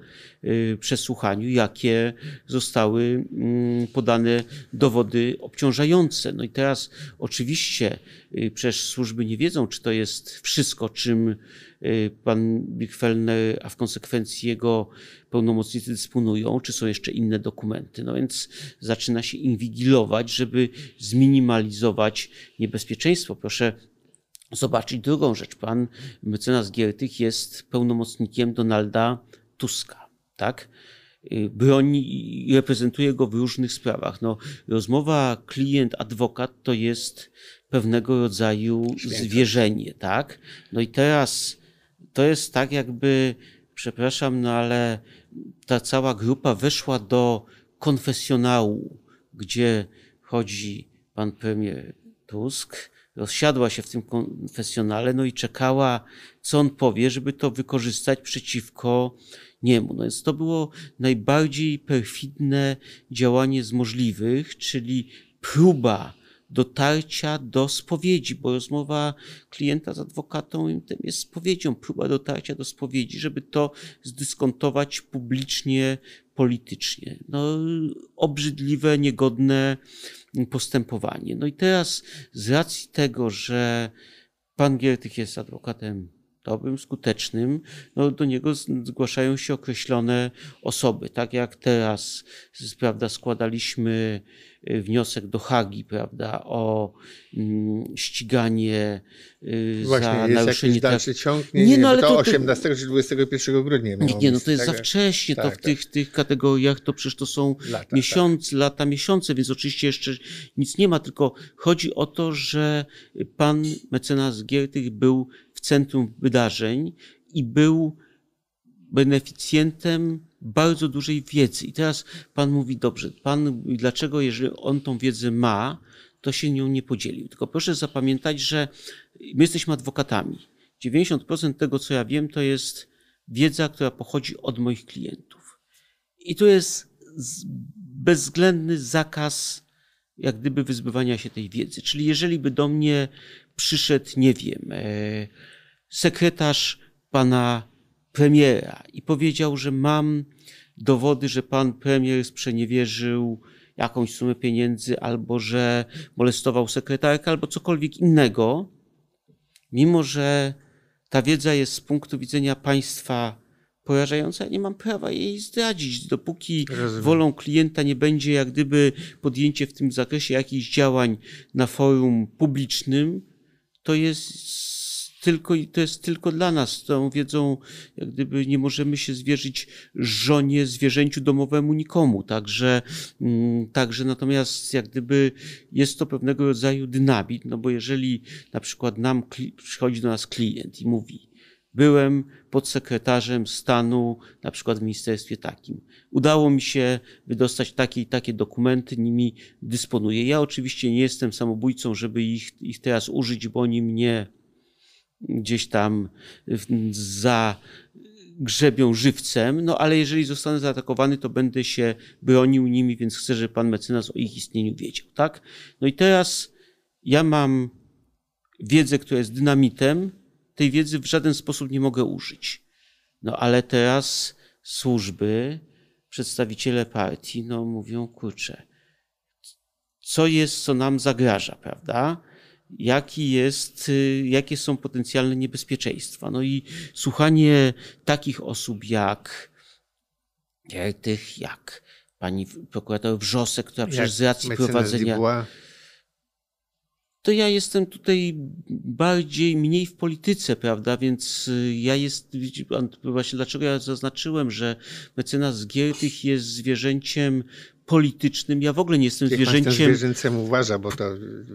przesłuchaniu, jakie zostały mm, podane dowody obciążające. No i teraz oczywiście przecież służby nie wiedzą, czy to jest wszystko, czym y, pan Birkfellner, a w konsekwencji jego pełnomocnicy dysponują, czy są jeszcze inne dokumenty. No więc zaczyna się inwigilować, żeby zminimalizować niebezpieczeństwo. Proszę zobaczyć drugą rzecz. Pan mecenas Giertych jest pełnomocnikiem Donalda Tuska, tak? Y, Broni i reprezentuje go w różnych sprawach. No, rozmowa klient-adwokat to jest pewnego rodzaju Świętość. zwierzenie, tak? No i teraz to jest tak, jakby, przepraszam, no ale ta cała grupa weszła do konfesjonału, gdzie chodzi pan premier Tusk, rozsiadła się w tym konfesjonale, no i czekała, co on powie, żeby to wykorzystać przeciwko niemu. No więc to było najbardziej perfidne działanie z możliwych, czyli próba dotarcia do spowiedzi, bo rozmowa klienta z adwokatą tym jest spowiedzią, próba dotarcia do spowiedzi, żeby to zdyskontować publicznie, politycznie. No, obrzydliwe, niegodne postępowanie. No i teraz z racji tego, że pan Giertych jest adwokatem dobrym, skutecznym, no do niego zgłaszają się określone osoby. Tak jak teraz, prawda, składaliśmy wniosek do Hagi, prawda, o mm, ściganie y, Właśnie, za jest naruszenie dalszy ciąg? Nie, Nie, no, ale to, to- to- 18 czy 21 grudnia Nie, nie, no to jest za tak? wcześnie, to tak, w tak. tych, tych kategoriach to przecież to są Lata, miesiące, lata, miesiące, więc oczywiście jeszcze nic nie ma, tylko chodzi o to, że pan mecenas Giertych był w centrum wydarzeń i był beneficjentem bardzo dużej wiedzy. I teraz pan mówi, dobrze, pan dlaczego, jeżeli on tą wiedzę ma, to się nią nie podzielił. Tylko proszę zapamiętać, że my jesteśmy adwokatami. 90% tego, co ja wiem, to jest wiedza, która pochodzi od moich klientów. I tu jest bezwzględny zakaz, jak gdyby, wyzbywania się tej wiedzy. Czyli jeżeli by do mnie przyszedł, nie wiem, e, sekretarz pana premiera i powiedział, że mam dowody, że pan premier sprzeniewierzył jakąś sumę pieniędzy, albo że molestował sekretarkę, albo cokolwiek innego, mimo że ta wiedza jest z punktu widzenia państwa porażająca, nie mam prawa jej zdradzić. Dopóki Rozumiem. wolą klienta nie będzie jak gdyby podjęcie w tym zakresie jakichś działań na forum publicznym, to jest tylko, to jest tylko dla nas. Tą wiedzą jak gdyby nie możemy się zwierzyć żonie, zwierzęciu domowemu nikomu. Także, mm, także natomiast jak gdyby jest to pewnego rodzaju dynamit, no bo jeżeli na przykład nam przychodzi do nas klient i mówi, byłem podsekretarzem stanu, na przykład w ministerstwie takim. Udało mi się wydostać takie i takie dokumenty, nimi dysponuję. Ja oczywiście nie jestem samobójcą, żeby ich, ich teraz użyć, bo oni mnie gdzieś tam za grzebią żywcem, no ale jeżeli zostanę zaatakowany, to będę się bronił nimi, więc chcę, żeby pan mecenas o ich istnieniu wiedział, tak? No i teraz ja mam wiedzę, która jest dynamitem, tej wiedzy w żaden sposób nie mogę użyć. No ale teraz służby, przedstawiciele partii, no mówią, kurczę, co jest, co nam zagraża, prawda? Jaki jest, y, jakie są potencjalne niebezpieczeństwa? No i słuchanie takich osób jak Giertych, jak pani prokurator Wrzosek, która przecież z racji prowadzenia to ja jestem tutaj bardziej, mniej w polityce, prawda, więc y, ja jest, właśnie dlaczego ja zaznaczyłem, że mecenas Giertych jest zwierzęciem politycznym. Ja w ogóle nie jestem Niech zwierzęciem. Zwierzęcem uważa, bo to.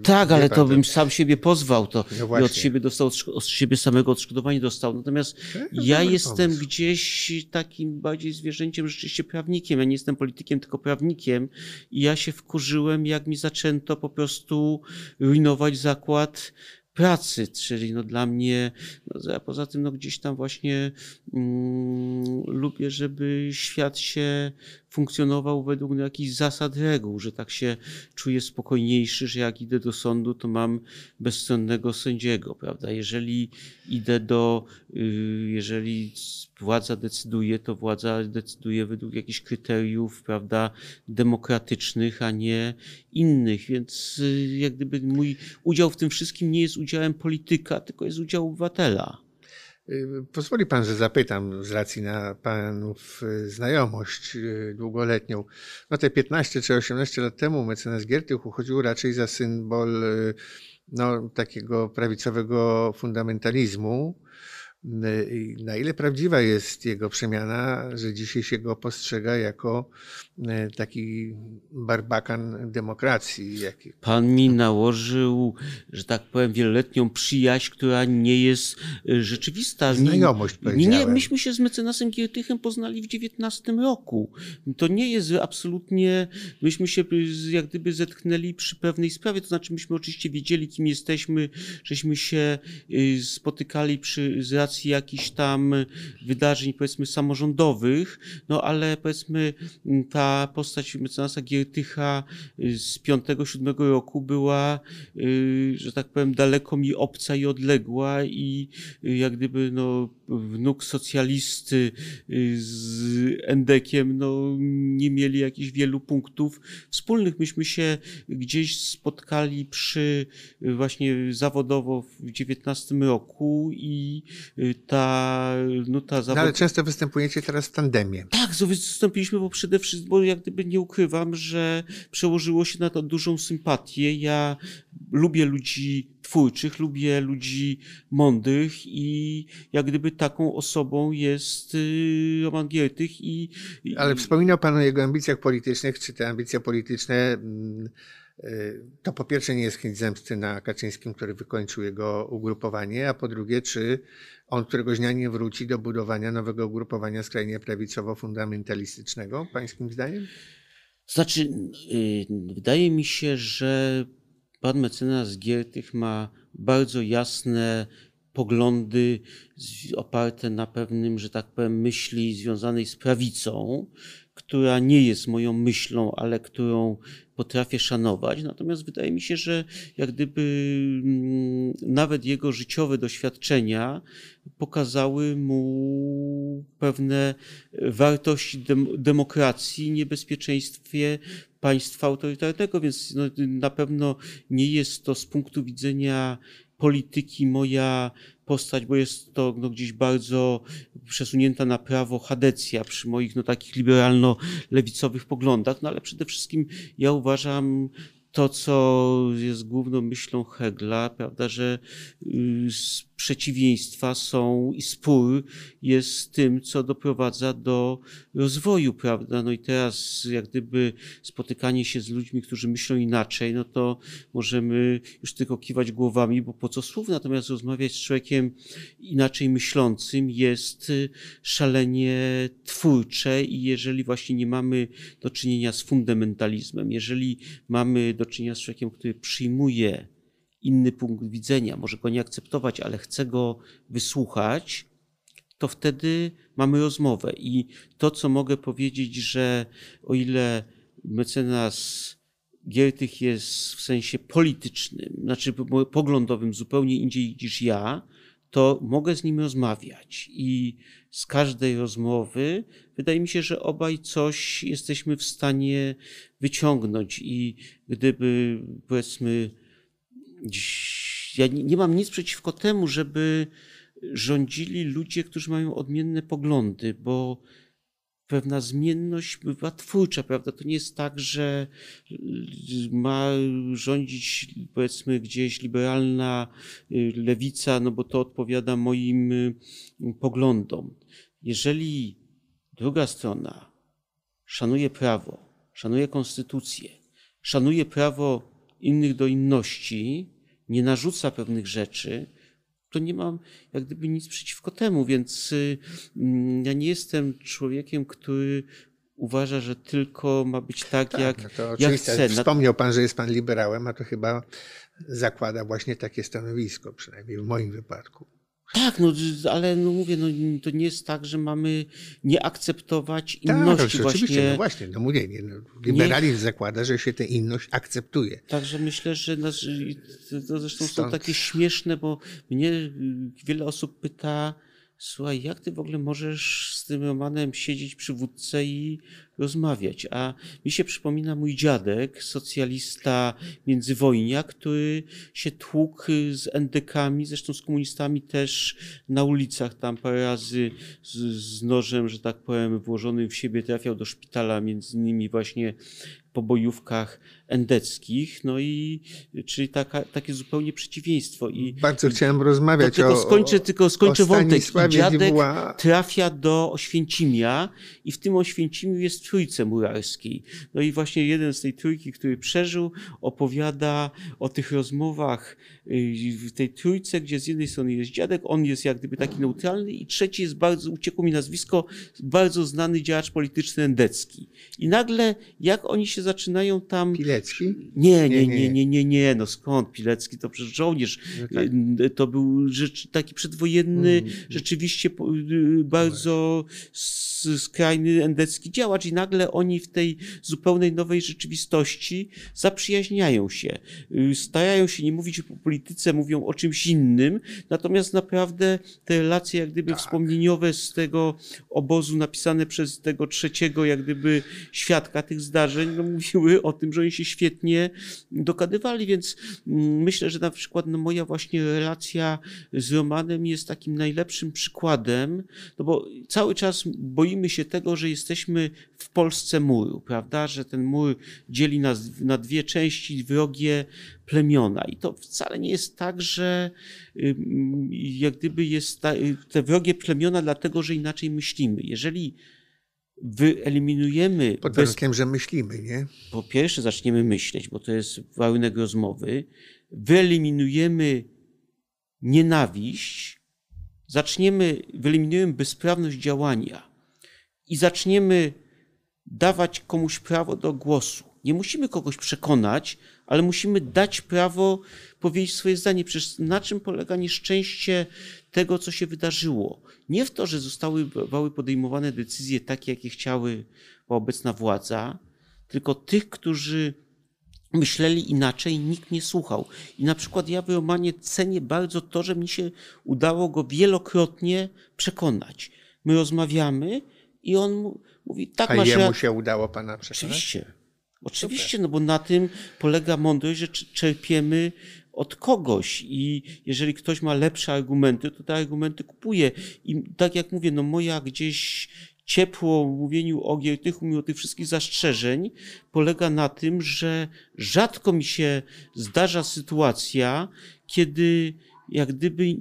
Tak, ale to bym sam siebie pozwał to No i od siebie dostał, od siebie samego odszkodowanie dostał. Natomiast ja jestem pomysł. gdzieś takim bardziej zwierzęciem, rzeczywiście prawnikiem. Ja nie jestem politykiem, tylko prawnikiem. I ja się wkurzyłem, jak mi zaczęto po prostu rujnować zakład pracy, czyli no dla mnie, no, a poza tym no gdzieś tam właśnie mm, lubię, żeby świat się funkcjonował według jakichś zasad, reguł, że tak się czuję spokojniejszy, że jak idę do sądu, to mam bezstronnego sędziego, prawda? Jeżeli idę do, y, jeżeli władza decyduje, to władza decyduje według jakichś kryteriów, prawda, demokratycznych, a nie innych, więc y, jak gdyby mój udział w tym wszystkim nie jest udziałem polityka, tylko jest udział obywatela. Y, Pozwoli pan, że zapytam z racji na panów y, znajomość y, długoletnią. No te 15 czy 18 lat temu mecenas Giertych uchodził raczej za symbol no, takiego prawicowego fundamentalizmu. Y, Na ile prawdziwa jest jego przemiana, że dzisiaj się go postrzega jako y, taki barbakan demokracji? Jaki... Pan mi nałożył, że tak powiem, wieloletnią przyjaźń, która nie jest y, rzeczywista. Znajomość Nie, nie, powiedziałem. myśmy się z mecenasem Giertychem poznali w XIX roku. To nie jest absolutnie, myśmy się jak gdyby zetknęli przy pewnej sprawie, to znaczy myśmy oczywiście wiedzieli, kim jesteśmy, żeśmy się spotykali przy, z jakichś tam wydarzeń, powiedzmy, samorządowych, no ale powiedzmy m, ta postać mecenasa Giertycha y, z 5-7 roku była, y, że tak powiem, daleko mi obca i odległa i y, jak gdyby no, wnuk socjalisty y, z Endekiem no, nie mieli jakichś wielu punktów wspólnych. Myśmy się gdzieś spotkali przy y, właśnie zawodowo w 19 roku i y, ta, no, ta No, zawod... ale często występujecie teraz w tandemie. Tak, wystąpiliśmy, bo przede wszystkim, bo jak gdyby nie ukrywam, że przełożyło się na to dużą sympatię. Ja lubię ludzi twórczych, lubię ludzi mądrych i jak gdyby taką osobą jest y, Roman Giertych i... i Ale wspominał Pan o jego ambicjach politycznych. Czy te ambicje polityczne mm, y, to po pierwsze nie jest chęć zemsty na Kaczyńskim, który wykończył jego ugrupowanie, a po drugie, czy on któregoś dnia nie wróci do budowania nowego ugrupowania skrajnie prawicowo-fundamentalistycznego, pańskim zdaniem? Znaczy, y, wydaje mi się, że pan mecenas Giertych ma bardzo jasne poglądy oparte na pewnym, że tak powiem, myśli związanej z prawicą, która nie jest moją myślą, ale którą potrafię szanować. Natomiast wydaje mi się, że jak gdyby mm, nawet jego życiowe doświadczenia pokazały mu pewne wartości dem demokracji, niebezpieczeństwie państwa autorytarnego, więc no, na pewno nie jest to z punktu widzenia polityki moja postać, bo jest to no, gdzieś bardzo przesunięta na prawo chadecja przy moich no, takich liberalno-lewicowych poglądach, no ale przede wszystkim ja uważam to, co jest główną myślą Hegla, prawda, że y, przeciwieństwa są i spór jest tym, co doprowadza do rozwoju, prawda. No i teraz jak gdyby spotykanie się z ludźmi, którzy myślą inaczej, no to możemy już tylko kiwać głowami, bo po co słów, natomiast rozmawiać z człowiekiem inaczej myślącym jest y, szalenie twórcze i jeżeli właśnie nie mamy do czynienia z fundamentalizmem, jeżeli mamy do czynienia z człowiekiem, który przyjmuje inny punkt widzenia, może go nie akceptować, ale chce go wysłuchać, to wtedy mamy rozmowę. I to, co mogę powiedzieć, że o ile mecenas Giertych jest w sensie politycznym, znaczy po- poglądowym zupełnie indziej niż ja, to mogę z nim rozmawiać. I z każdej rozmowy wydaje mi się, że obaj coś jesteśmy w stanie wyciągnąć. I gdyby powiedzmy, ja nie mam nic przeciwko temu, żeby rządzili ludzie, którzy mają odmienne poglądy, bo pewna zmienność bywa twórcza, prawda? To nie jest tak, że y, ma rządzić powiedzmy gdzieś liberalna y, lewica, no bo to odpowiada moim y, poglądom. Jeżeli druga strona szanuje prawo, szanuje konstytucję, szanuje prawo innych do inności, nie narzuca pewnych rzeczy, to nie mam jak gdyby nic przeciwko temu, więc y, mm, ja nie jestem człowiekiem, który uważa, że tylko ma być tak, tak jak, no to jak chce. Wspomniał pan, że jest pan liberałem, a to chyba zakłada właśnie takie stanowisko, przynajmniej w moim wypadku. Tak, no ale no mówię, no, to nie jest tak, że mamy nie akceptować tak, inności tak, właśnie. Oczywiście, no właśnie, no mówię, nie, no, liberalizm nie... zakłada, że się tę inność akceptuje. Także myślę, że nas, to zresztą Stąd... są takie śmieszne, bo mnie wiele osób pyta, słuchaj, jak ty w ogóle możesz z tym Romanem siedzieć przy wódce i rozmawiać? A mi się przypomina mój dziadek, socjalista międzywojnia, który się tłukł z endekami, zresztą z komunistami też na ulicach, tam parę razy z, z nożem, że tak powiem, włożonym w siebie trafiał do szpitala, między innymi właśnie po bojówkach endeckich, no i czyli taka, takie zupełnie przeciwieństwo. I, Bardzo chciałem rozmawiać tylko o skończę, Tylko skończę o wątek. I dziadek Dziwła. trafia do Oświęcimia i w tym Oświęcimiu jest trójce murarskiej. No i właśnie jeden z tej trójki, który przeżył, opowiada o tych rozmowach y, w tej trójce, gdzie z jednej strony jest dziadek, on jest jak gdyby taki neutralny i trzeci jest bardzo, uciekło mi nazwisko, bardzo znany działacz polityczny endecki. I nagle, jak oni się zaczynają tam... Pilecki? Nie, nie, nie, nie, nie, nie, no skąd Pilecki, to przecież żołnierz, no tak. Y, to był rzecz, taki przedwojenny, mm. rzeczywiście y, bardzo skrajny endecki działacz i nagle oni w tej zupełnej nowej rzeczywistości zaprzyjaźniają się. Y, starają się nie mówić o polityce, mówią o czymś innym, natomiast naprawdę te relacje jak gdyby tak. wspomnieniowe z tego obozu napisane przez tego trzeciego jak gdyby świadka tych zdarzeń, no, mówiły o tym, że oni się świetnie dogadywali, więc mm, myślę, że na przykład no, moja właśnie relacja z Romanem jest takim najlepszym przykładem, no bo cały czas boimy się tego, że jesteśmy w Polsce muru, prawda, że ten mur dzieli nas na dwie części, wrogie plemiona. I to wcale nie jest tak, że jak gdyby jest te wrogie plemiona dlatego, że inaczej myślimy. Jeżeli wyeliminujemy. Pod warunkiem, bez... że myślimy, nie? Po pierwsze, zaczniemy myśleć, bo to jest warunek rozmowy. Wyeliminujemy nienawiść, zaczniemy, wyeliminujemy bezprawność działania i zaczniemy dawać komuś prawo do głosu. Nie musimy kogoś przekonać, ale musimy dać prawo powiedzieć swoje zdanie. Przecież na czym polega nieszczęście tego, co się wydarzyło? Nie w to, że zostały podejmowane decyzje takie, jakie chciały obecna władza, tylko tych, którzy myśleli inaczej, nikt nie słuchał. I na przykład ja w Romanie cenię bardzo to, że mi się udało go wielokrotnie przekonać. My rozmawiamy i on mówi, tak A masz jemu się udało pana przekonać? Oczywiście. Oczywiście, Super. no bo na tym polega mądrość, że czerpiemy od kogoś i jeżeli ktoś ma lepsze argumenty, to te argumenty kupuje. I tak jak mówię, no moja gdzieś ciepło w mówieniu o Giertychu, mimo tych wszystkich zastrzeżeń, polega na tym, że rzadko mi się zdarza sytuacja, kiedy jak gdyby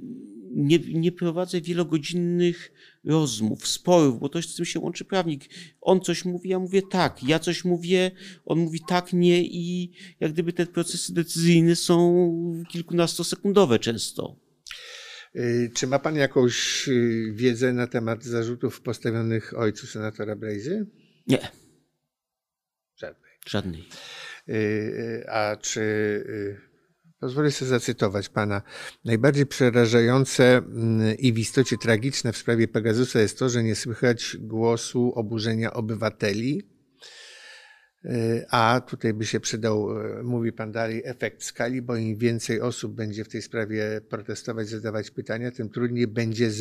nie, nie prowadzę wielogodzinnych rozmów, sporów, bo to z tym się łączy prawnik. On coś mówi, ja mówię tak, ja coś mówię, on mówi tak, nie i jak gdyby te procesy decyzyjne są kilkunastosekundowe często. Y, czy ma pan jakąś y, wiedzę na temat zarzutów postawionych ojcu senatora Brejzy? Nie. Żadnej. Żadnej. Y, a czy Pozwolę sobie zacytować pana. Najbardziej przerażające mm, i w istocie tragiczne w sprawie Pegasusa jest to, że nie słychać głosu oburzenia obywateli. E, a tutaj by się przydał, e, mówi pan dalej, efekt skali, bo im więcej osób będzie w tej sprawie protestować, zadawać pytania, tym trudniej będzie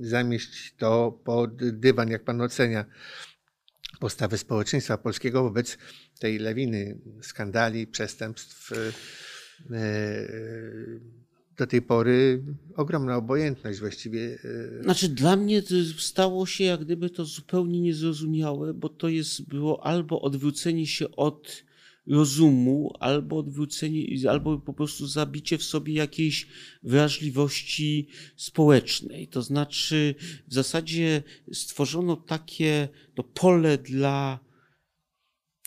zamieść to pod dywan, jak pan ocenia postawę społeczeństwa polskiego wobec tej lawiny skandali, przestępstw E, do tej pory ogromna obojętność właściwie. e, Znaczy dla mnie to stało się jak gdyby to zupełnie niezrozumiałe, bo to jest było albo odwrócenie się od rozumu, albo odwrócenie, albo po prostu zabicie w sobie jakiejś wrażliwości społecznej. To znaczy w zasadzie stworzono takie no, pole dla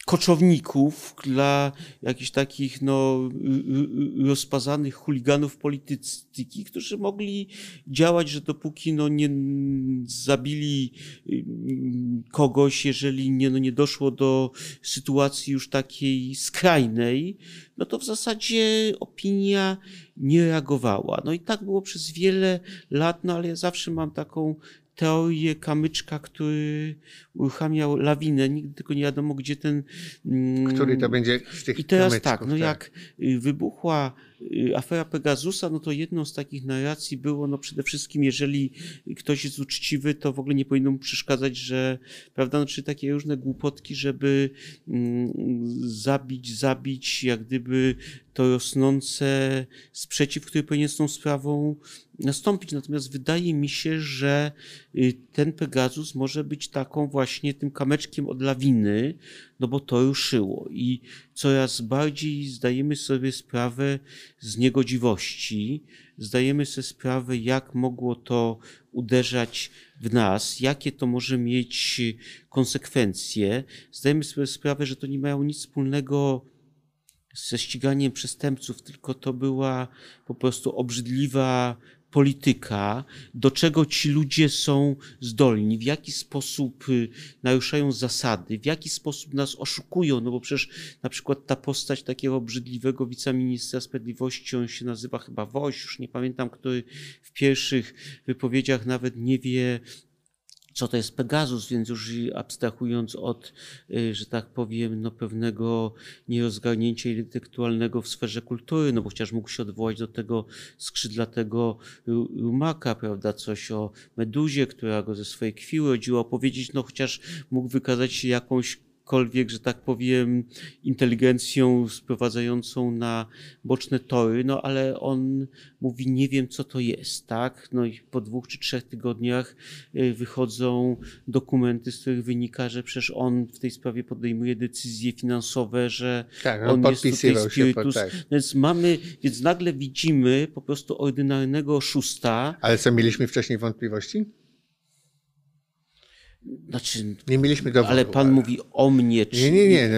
koczowników, dla jakichś takich no, rozpazanych chuliganów polityki, którzy mogli działać, że dopóki no, nie zabili y, kogoś, jeżeli nie, no, nie doszło do sytuacji już takiej skrajnej, no to w zasadzie opinia nie reagowała. No i tak było przez wiele lat, no ale ja zawsze mam taką teorię kamyczka, który uruchamiał lawinę. Nigdy tylko nie wiadomo, gdzie ten. mm, Który to będzie z tych I teraz kamyczków, tak, no jak y, wybuchła y, afera Pegasusa, no to jedną z takich narracji było, no przede wszystkim, jeżeli ktoś jest uczciwy, to w ogóle nie powinno mu przeszkadzać, że, prawda, no czy takie różne głupotki, żeby mm, zabić, zabić, jak gdyby to rosnące sprzeciw, który powinien z tą sprawą nastąpić. Natomiast wydaje mi się, że y, ten Pegasus może być taką właśnie tym kameczkiem od lawiny, no bo to ruszyło i coraz bardziej zdajemy sobie sprawę z niegodziwości, zdajemy sobie sprawę, jak mogło to uderzać w nas, jakie to może mieć konsekwencje. Zdajemy sobie sprawę, że to nie mają nic wspólnego ze ściganiem przestępców, tylko to była po prostu obrzydliwa polityka, do czego ci ludzie są zdolni, w jaki sposób y, naruszają zasady, w jaki sposób nas oszukują, no bo przecież na przykład ta postać takiego obrzydliwego wiceministra sprawiedliwości, on się nazywa chyba Woś, już nie pamiętam, który w pierwszych wypowiedziach nawet nie wie, co to jest Pegasus, więc już abstrahując od, y, że tak powiem, no pewnego nierozgarnięcia intelektualnego w sferze kultury, no bo chociaż mógł się odwołać do tego skrzydlatego Ru- rumaka, prawda, coś o meduzie, która go ze swojej krwi rodziła, opowiedzieć, no chociaż mógł wykazać się jakąś kolwiek, że tak powiem, inteligencją sprowadzającą na boczne tory, no ale on mówi, nie wiem co to jest, tak? No i po dwóch czy trzech tygodniach y, wychodzą dokumenty, z których wynika, że przecież on w tej sprawie podejmuje decyzje finansowe, że Tak, on on jest tutaj podpisywał się tak. Więc mamy, więc nagle widzimy po prostu ordynarnego oszusta, Ale co, mieliśmy wcześniej wątpliwości? Znaczy, Nie mieliśmy dowodu. ale pan mówi o mnie, czy Nie, nie, nie.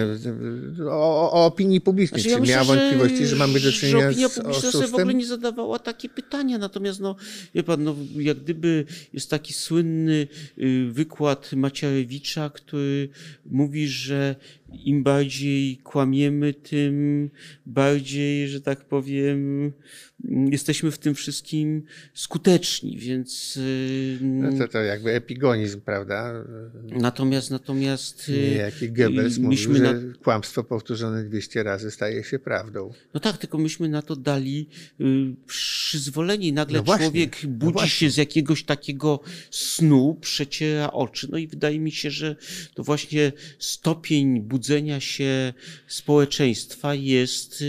no, O, o opinii publicznej. Znaczy, ja Czy myślę, miała że- wątpliwości, że mamy do czynienia że opinia publiczna sobie w ogóle nie zadawała takie pytania. Natomiast, no, wie pan, no, jak gdyby jest taki słynny y, wykład Macierewicza, który mówi, że im bardziej kłamiemy, tym bardziej, że tak powiem, mm, jesteśmy w tym wszystkim skuteczni, więc No to, to jakby epigonizm, prawda? natomiast, natomiast y, Niejaki Goebbels y, mówił, myśmy że na- kłamstwo powtórzone 200 razy staje się prawdą. No tak, tylko myśmy na to dali y, przyzwolenie nagle No właśnie, człowiek no budzi właśnie. się z jakiegoś takiego snu, przeciera oczy. No i wydaje mi się, że to właśnie stopień budzenia się społeczeństwa jest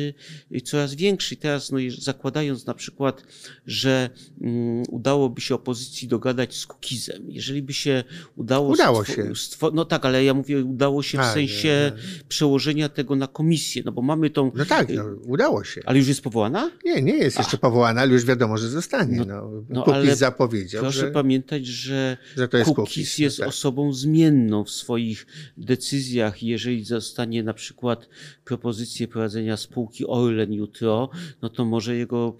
y, coraz większy. Teraz, no, zakładając na przykład, że mm, udałoby się opozycji dogadać z Kukizem, jeżeli by się udało... Udało się. No tak, ale ja mówię, udało się w A, nie, sensie przełożenia tego na komisję, no bo mamy tą... No tak, no, udało się. Ale już jest powołana? Nie, nie jest jeszcze powołana, ale już wiadomo, że zostanie. No, No, no, ale zapowiedział, Proszę że, pamiętać, że że to jest Kukiz Kukiz. jest no tak. osobą zmienną w swoich decyzjach. Jeżeli zostanie na przykład propozycję prowadzenia spółki Orlen jutro, no to może jego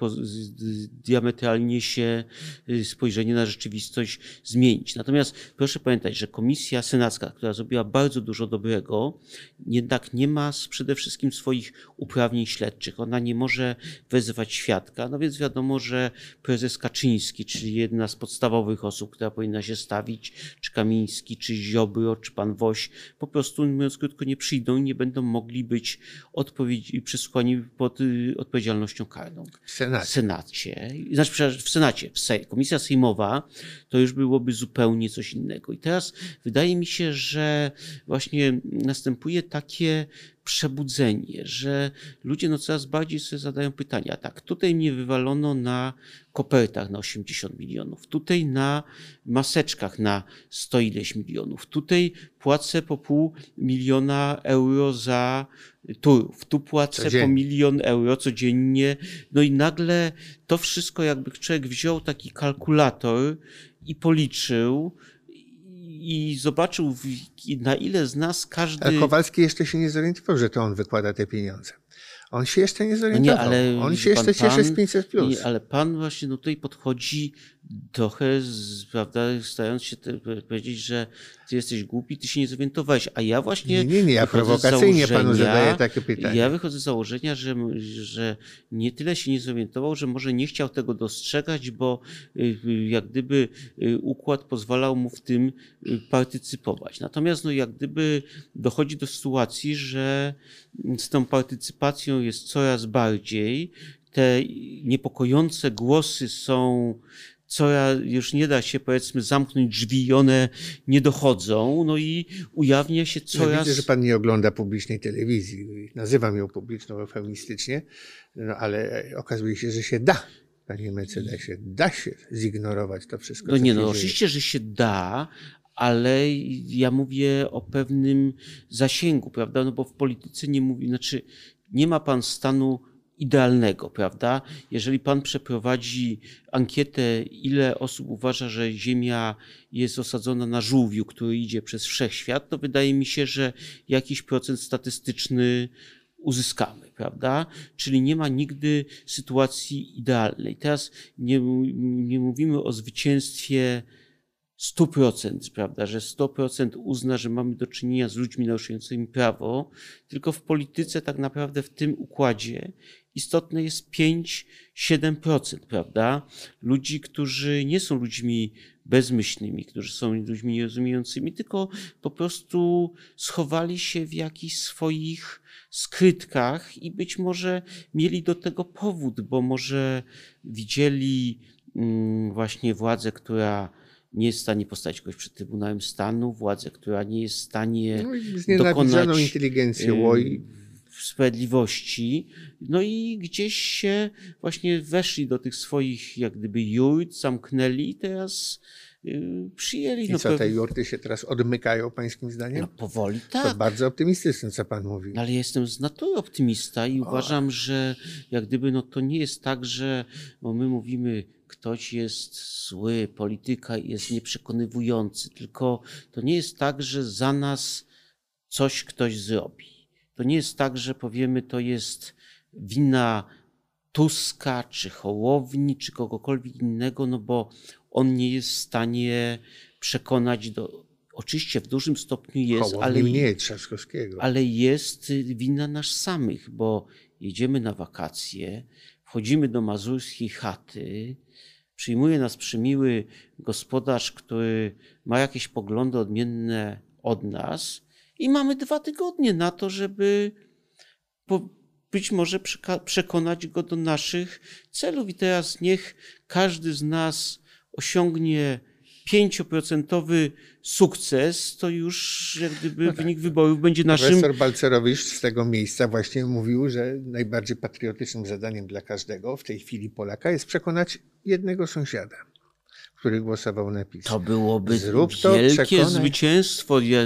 diametralnie się y, spojrzenie na rzeczywistość zmienić. Natomiast proszę pamiętać, że komisja senacka, która zrobiła bardzo dużo dobrego, jednak nie ma przede wszystkim swoich uprawnień śledczych. Ona nie może wezwać świadka, no więc wiadomo, że prezes Kaczyński, czyli jedna z podstawowych osób, która powinna się stawić, czy Kamiński, czy Ziobro, czy pan Woś, po prostu, mówiąc krótko, nie przyjdą i nie będą mogli być odpowiedzi, przesłuchani pod y, odpowiedzialnością karną. W Senacie. W Senacie, znaczy w Senacie, Komisja Sejmowa, to już byłoby zupełnie coś innego. I teraz wydaje mi się, że właśnie następuje takie przebudzenie, że ludzie no coraz bardziej sobie zadają pytania. Tak, tutaj mnie wywalono na kopertach na 80 milionów, tutaj na maseczkach na 100 ileś milionów, tutaj płacę po pół miliona euro za turów, tu płacę Codziennie. po milion euro codziennie. No i nagle to wszystko jakby człowiek wziął taki kalkulator i policzył i zobaczył, na ile z nas każdy. Ale Kowalski jeszcze się nie zorientował, że to on wykłada te pieniądze. On się jeszcze nie No zorientował. nie, ale on się jeszcze pan, cieszy z pan- 500 plus. Nie, ale pan właśnie no tutaj podchodzi trochę, prawda, starając się te, powiedzieć, że ty jesteś głupi, ty się nie zorientowałeś, a ja właśnie Nie, nie, ja prowokacyjnie panu zadaję takie pytanie. Ja wychodzę z założenia, że, że nie tyle się nie zorientował, że może nie chciał tego dostrzegać, bo y, y, jak gdyby y, układ pozwalał mu w tym partycypować. Natomiast no, jak gdyby dochodzi do sytuacji, że z tą partycypacją jest coraz bardziej. Te niepokojące głosy są coraz, już nie da się powiedzmy zamknąć drzwi i one nie dochodzą, no i ujawnia się Ja coraz... widzę, że pan nie ogląda publicznej telewizji. Nazywam ją publiczną eufemistycznie, no ale okazuje się, że się da. Panie mecenasie, da się zignorować to wszystko. No co nie, no dzieje. oczywiście, że się da, ale ja mówię o pewnym zasięgu, prawda? No bo w polityce nie mówi, znaczy nie ma pan stanu idealnego, prawda? Jeżeli pan przeprowadzi ankietę, ile osób uważa, że Ziemia jest osadzona na żółwiu, który idzie przez wszechświat, to wydaje mi się, że jakiś procent statystyczny uzyskamy, prawda? Czyli nie ma nigdy sytuacji idealnej. Teraz nie, nie mówimy o zwycięstwie 100%, prawda, że 100% uzna, że mamy do czynienia z ludźmi naruszającymi prawo, tylko w polityce tak naprawdę w tym układzie istotne jest 5-7%, prawda? Ludzi, którzy nie są ludźmi bezmyślnymi, którzy są ludźmi nierozumiejącymi, tylko po prostu schowali się w jakichś swoich skrytkach i być może mieli do tego powód, bo może widzieli mm, właśnie władzę, która nie jest w stanie postawić kogoś przed Trybunałem Stanu, władzę, która nie jest w stanie No dokonać, inteligencją y, i sprawiedliwości. No i gdzieś się właśnie weszli do tych swoich jak gdyby jurt, zamknęli i teraz y, przyjęli. I no, co, te jurty się teraz odmykają pańskim zdaniem? no powoli To tak. bardzo optymistyczne, co pan mówi. Ale ja jestem z natury optymista i uważam, że jak gdyby no to nie jest tak, że my mówimy, ktoś jest zły, polityka jest nieprzekonywujący, tylko to nie jest tak, że za nas coś ktoś zrobi. To nie jest tak, że powiemy, to jest wina Tuska, czy Hołowni, czy kogokolwiek innego, no bo on nie jest w stanie przekonać do. Oczywiście w dużym stopniu jest, ale, mniej Trzaskowskiego. ale jest wina nas samych, bo jedziemy na wakacje, wchodzimy do mazurskiej chaty, przyjmuje nas przymiły gospodarz, który ma jakieś poglądy odmienne od nas i mamy dwa tygodnie na to, żeby po, być może przekonać go do naszych celów. I teraz niech każdy z nas osiągnie 5% sukces, to już jak gdyby wynik wyborów będzie naszym Profesor Balcerowicz z tego miejsca właśnie mówił, że najbardziej patriotycznym zadaniem dla każdego w tej chwili Polaka jest przekonać jednego sąsiada, który głosował na PiS. To byłoby Zrób to, wielkie przekonaj. zwycięstwo. Ja,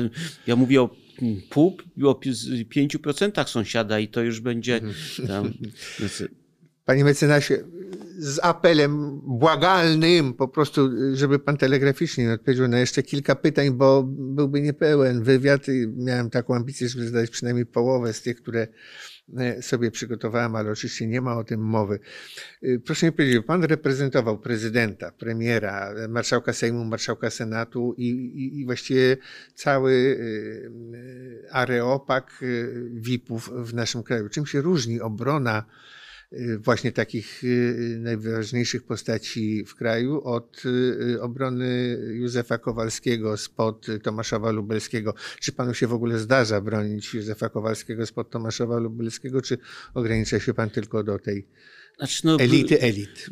ja mówię o pół, o pi- z- pięciu procentach sąsiada i to już będzie Mhm. tam. Panie mecenasie, z apelem błagalnym po prostu, żeby pan telegraficznie odpowiedział na jeszcze kilka pytań, bo byłby niepełen wywiad i miałem taką ambicję, żeby zadać przynajmniej połowę z tych, które sobie przygotowałem, ale oczywiście nie ma o tym mowy. Y, Proszę mi powiedzieć, pan reprezentował prezydenta, premiera, marszałka Sejmu, marszałka Senatu i, i, i właściwie cały areopag y, VIP-ów w naszym kraju. Czym się różni obrona właśnie takich y, najważniejszych postaci w kraju od y, obrony Józefa Kowalskiego spod Tomaszowa Lubelskiego. Czy panu się w ogóle zdarza bronić Józefa Kowalskiego spod Tomaszowa Lubelskiego, czy ogranicza się pan tylko do tej znaczy, no, elity elit.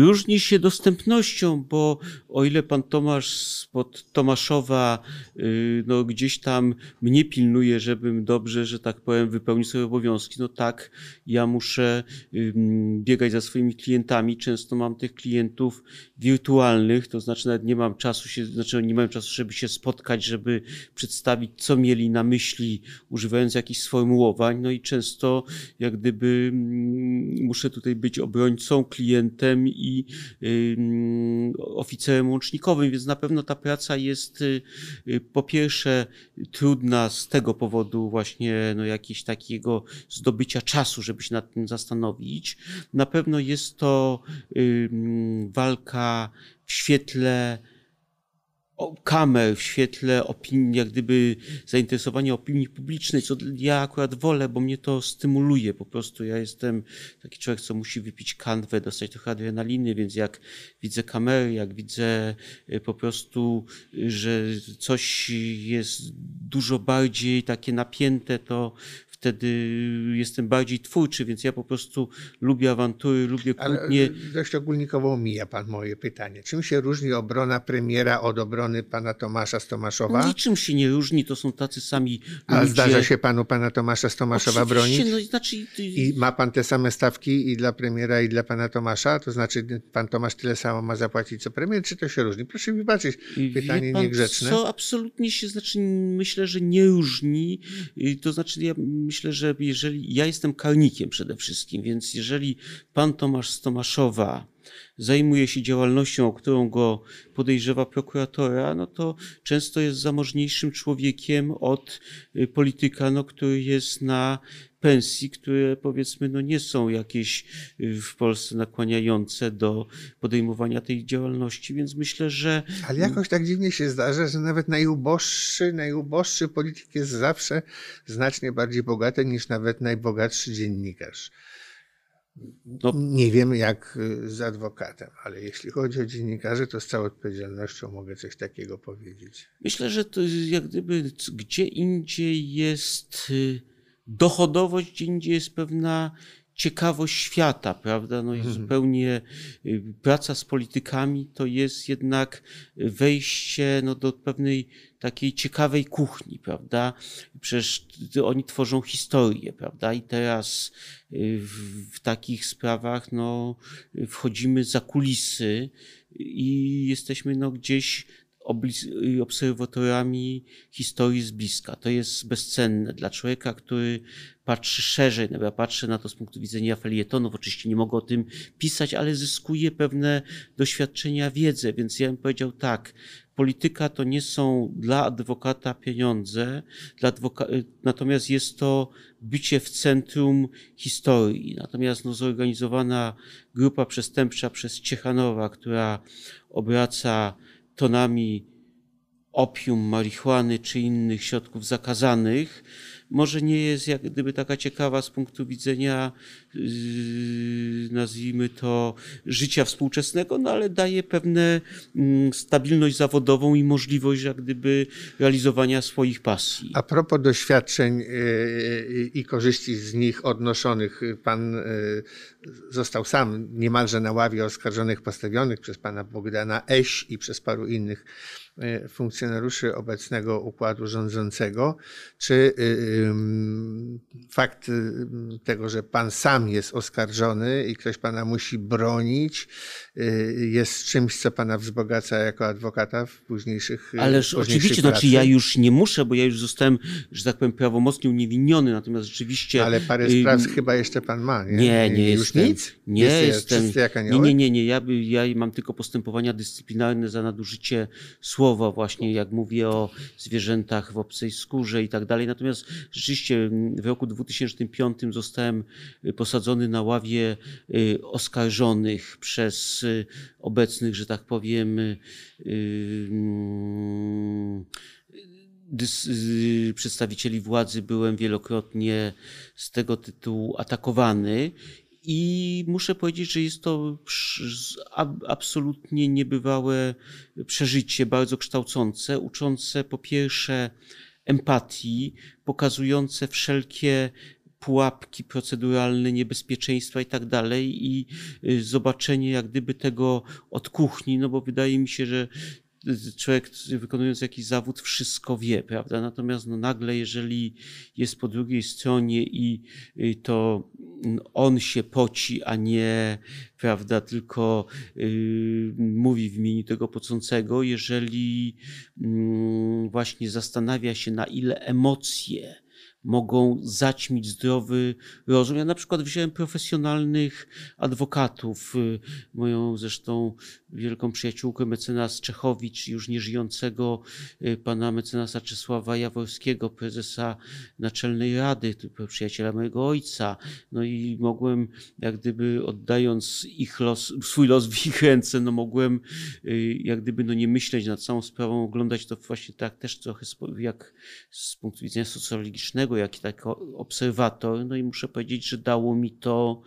Różni się dostępnością, bo o ile pan Tomasz spod Tomaszowa y, no, gdzieś tam mnie pilnuje, żebym dobrze, że tak powiem, wypełnił swoje obowiązki, no tak, ja muszę biegać za swoimi klientami. Często mam tych klientów wirtualnych, to znaczy nawet nie mam czasu się, znaczy nie mam czasu, żeby się spotkać, żeby przedstawić, co mieli na myśli, używając jakichś sformułowań, no i często jak gdyby muszę tutaj być obrońcą, klientem i oficerem łącznikowym, więc na pewno ta praca jest y, y, po pierwsze trudna z tego powodu właśnie no, jakiegoś takiego zdobycia czasu, żeby się nad tym zastanowić. Na pewno jest to walka w świetle kamer w świetle opinii, jak gdyby zainteresowania opinii publicznej, co ja akurat wolę, bo mnie to stymuluje po prostu. Ja jestem taki człowiek, co musi wypić kanwę, dostać trochę adrenaliny, więc jak widzę kamery, jak widzę y, po prostu, y, że coś jest dużo bardziej takie napięte, to wtedy jestem bardziej twórczy, więc ja po prostu lubię awantury, lubię kłótnie. Ale dość ogólnikowo mija pan moje pytanie. Czym się różni obrona premiera od obrony pana Tomasza z Tomaszowa? Niczym się nie różni, to są tacy sami A ludzie. zdarza się panu pana Tomasza z Tomaszowa Oczywiście, bronić? No, znaczy... I ma pan te same stawki i dla premiera i dla pana Tomasza? To znaczy pan Tomasz tyle samo ma zapłacić co premier, czy to się różni? Proszę mi wybaczyć, pytanie pan, niegrzeczne. Co absolutnie się, znaczy myślę, że nie różni. To znaczy ja myślę, że jeżeli ja jestem karnikiem przede wszystkim, więc jeżeli pan Tomasz z Tomaszowa zajmuje się działalnością, o którą go podejrzewa prokuratora, no to często jest zamożniejszym człowiekiem od y, polityka, no, który jest na pensji, które powiedzmy no nie są jakieś y, w Polsce nakłaniające do podejmowania tej działalności, więc myślę, że... Ale jakoś tak dziwnie się zdarza, że nawet najuboższy, najuboższy polityk jest zawsze znacznie bardziej bogaty niż nawet najbogatszy dziennikarz. No, nie wiem jak y, z adwokatem, ale jeśli chodzi o dziennikarzy, to z całą odpowiedzialnością mogę coś takiego powiedzieć. Myślę, że to jak gdyby gdzie indziej jest y, dochodowość, gdzie indziej jest pewna ciekawość świata, prawda? No i mhm. zupełnie y, praca z politykami to jest jednak wejście no, do pewnej takiej ciekawej kuchni, prawda? Przecież oni tworzą historię, prawda? I teraz y, w, w takich sprawach no, wchodzimy za kulisy i jesteśmy no, gdzieś obserwatorami historii z bliska. To jest bezcenne dla człowieka, który patrzy szerzej, no ja patrzę na to z punktu widzenia felietonów, oczywiście nie mogę o tym pisać, ale zyskuje pewne doświadczenia, wiedzę, więc ja bym powiedział tak, polityka to nie są dla adwokata pieniądze, dla adwoka natomiast jest to bycie w centrum historii. Natomiast no, zorganizowana grupa przestępcza przez Ciechanowa, która obraca tonami opium, marihuany czy innych środków zakazanych, może nie jest jak gdyby taka ciekawa z punktu widzenia, yy, nazwijmy to, życia współczesnego, no ale daje pewne mm, stabilność zawodową i możliwość jak gdyby realizowania swoich pasji. A propos doświadczeń yy, i korzyści z nich odnoszonych, pan yy, został sam niemalże na ławie oskarżonych postawionych przez pana Bogdana Eś i przez paru innych funkcjonariuszy obecnego układu rządzącego, czy y, fakt y, tego, że pan sam jest oskarżony i ktoś pana musi bronić, jest czymś, co pana wzbogaca jako adwokata w późniejszych Ależ oczywiście, pracy. znaczy ja już nie muszę, bo ja już zostałem, że tak powiem, prawomocnie uniewinniony, natomiast rzeczywiście... Ale parę spraw chyba jeszcze pan ma, nie? Nie, nie już jestem. nic? Nie jest, jestem. Nie, nie, nie, nie. Ja, ja mam tylko postępowania dyscyplinarne za nadużycie słowa słowo właśnie, jak mówię o zwierzętach w obcej skórze i tak dalej. Natomiast rzeczywiście w roku 2005 zostałem posadzony na ławie y, oskarżonych przez y, obecnych, że tak powiem, y, mm, przedstawicieli władzy byłem wielokrotnie z tego tytułu atakowany i muszę powiedzieć, że jest to absolutnie niebywałe przeżycie, bardzo kształcące, uczące po pierwsze empatii, pokazujące wszelkie pułapki proceduralne, niebezpieczeństwa i tak dalej i y, zobaczenie jak gdyby tego od kuchni, no bo wydaje mi się, że człowiek wykonując jakiś zawód wszystko wie, prawda? Natomiast no nagle, jeżeli jest po drugiej stronie i y, to on się poci, a nie, prawda, tylko yy, mówi w imieniu tego pocącego, jeżeli yy, właśnie zastanawia się, na ile emocje mogą zaćmić zdrowy rozum. Ja na przykład wziąłem profesjonalnych adwokatów, moją zresztą wielką przyjaciółkę mecenas Czechowicz, już nieżyjącego y, pana mecenasa Czesława Jaworskiego, prezesa Naczelnej Rady, przyjaciela mojego ojca. No i mogłem, jak gdyby oddając ich los, swój los w ich ręce, no mogłem y, jak gdyby no nie myśleć nad całą sprawą, oglądać to właśnie tak też trochę jak z punktu widzenia socjologicznego, jak i tak obserwator. No i muszę powiedzieć, że dało mi to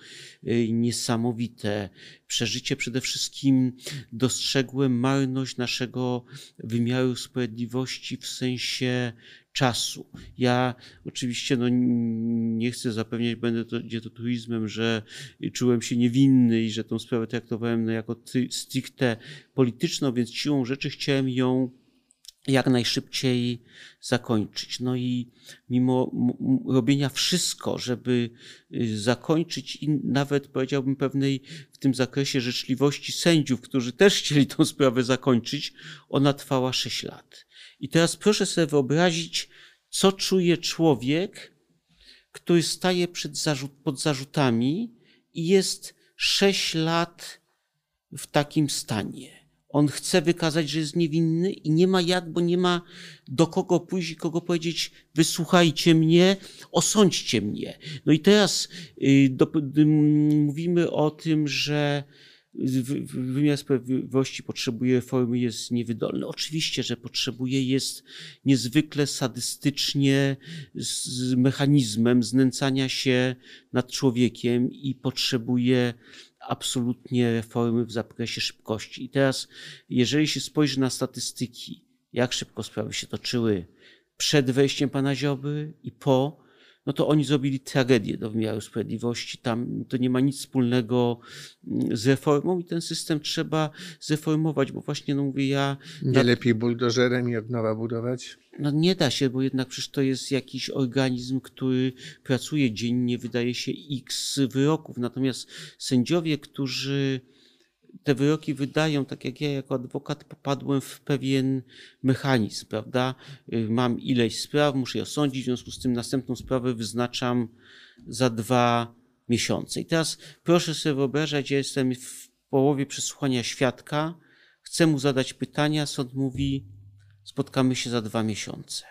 y, niesamowite przeżycie. Przede wszystkim dostrzegłem marność naszego wymiaru sprawiedliwości w sensie czasu. Ja oczywiście no, nie chcę zapewniać, będę to, gdzie to turizmem, że czułem się niewinny i że tą sprawę traktowałem no, jako stricte polityczną, więc siłą rzeczy chciałem ją jak najszybciej zakończyć. No i mimo robienia wszystko, żeby y, zakończyć i nawet powiedziałbym pewnej w tym zakresie życzliwości sędziów, którzy też chcieli tą sprawę zakończyć, ona trwała 6 lat. I teraz proszę sobie wyobrazić, co czuje człowiek, który staje przed zarzut, pod zarzutami i jest 6 lat w takim stanie on chce wykazać, że jest niewinny i nie ma jak, bo nie ma do kogo pójść i kogo powiedzieć, wysłuchajcie mnie, osądźcie mnie. No i teraz y, do, mówimy o tym, że wymiar sprawiedliwości potrzebuje reformy, jest niewydolny. Oczywiście, że potrzebuje, jest niezwykle sadystycznie z mechanizmem znęcania się nad człowiekiem i potrzebuje absolutnie reformy w zakresie szybkości. I teraz, jeżeli się spojrzy na statystyki, jak szybko sprawy się toczyły przed wejściem pana Ziobry i po, no to oni zrobili tragedię do wymiaru sprawiedliwości. Tam to nie ma nic wspólnego mm, z reformą i ten system trzeba zreformować, bo właśnie, no mówię ja... Nie lepiej buldożerem i od nowa budować? No nie da się, bo jednak przecież to jest jakiś organizm, który pracuje dziennie, wydaje się x wyroków. Natomiast sędziowie, którzy te wyroki wydają, tak jak ja jako adwokat popadłem w pewien mechanizm, prawda? Y, mam ileś spraw, muszę je osądzić, w związku z tym następną sprawę wyznaczam za dwa miesiące. I teraz proszę sobie wyobrażać, ja jestem w połowie przesłuchania świadka, chcę mu zadać pytania, sąd mówi, spotkamy się za dwa miesiące.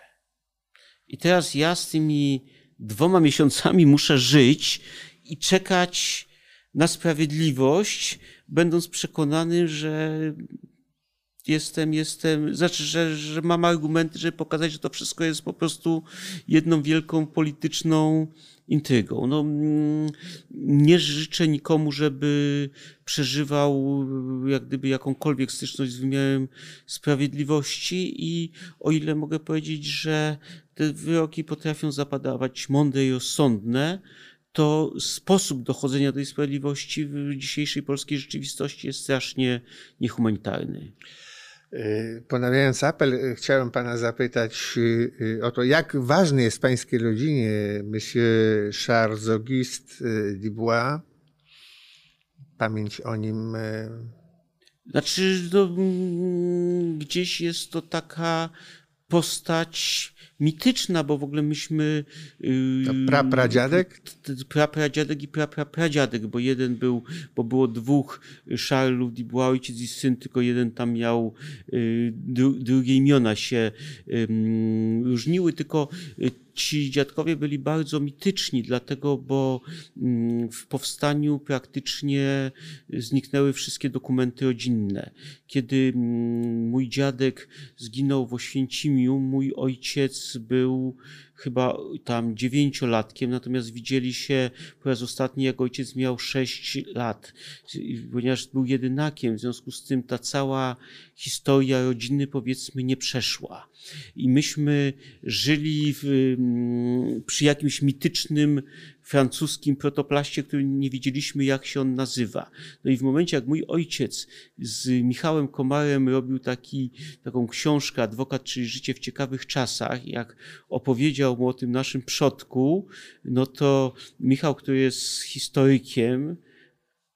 I teraz ja z tymi dwoma miesiącami muszę żyć i czekać na sprawiedliwość, będąc przekonany, że jestem, jestem, znaczy, że, że mam argumenty, żeby pokazać, że to wszystko jest po prostu jedną wielką polityczną intrygą. No, mm, nie życzę nikomu, żeby przeżywał jak gdyby jakąkolwiek styczność z wymiarem sprawiedliwości i o ile mogę powiedzieć, że te wyroki potrafią zapadawać mądre i rozsądne, to sposób dochodzenia tej sprawiedliwości w dzisiejszej polskiej rzeczywistości jest strasznie niehumanitarny. Y, ponawiając apel, y, chciałem pana zapytać y, o to, jak ważny jest pańskiej rodzinie monsieur Charles Auguste Dubois. Pamięć o nim. Znaczy, no, mm, gdzieś jest to taka postać mityczna, bo w ogóle myśmy... Yy, pra, pradziadek? Pra, pradziadek i pra, pra, pradziadek, bo jeden był, bo było dwóch Charlesów, był ojciec i syn, tylko jeden tam miał, dru, drugie imiona się różniły, tylko y, ci dziadkowie byli bardzo mityczni, dlatego, bo mm, w powstaniu praktycznie zniknęły wszystkie dokumenty rodzinne. Kiedy mm, mój dziadek zginął w Oświęcimiu, mój ojciec był chyba tam dziewięciolatkiem, natomiast widzieli się po raz ostatni, jak ojciec miał sześć lat, ponieważ był jedynakiem, w związku z tym ta cała historia rodziny powiedzmy nie przeszła. I myśmy żyli w, mm, przy jakimś mitycznym francuskim protoplaście, który nie wiedzieliśmy, jak się on nazywa. No i w momencie, jak mój ojciec z Michałem Komarem robił taki, taką książkę Adwokat, czyli życie w ciekawych czasach, jak opowiedział mu o tym naszym przodku, no to Michał, który jest historykiem,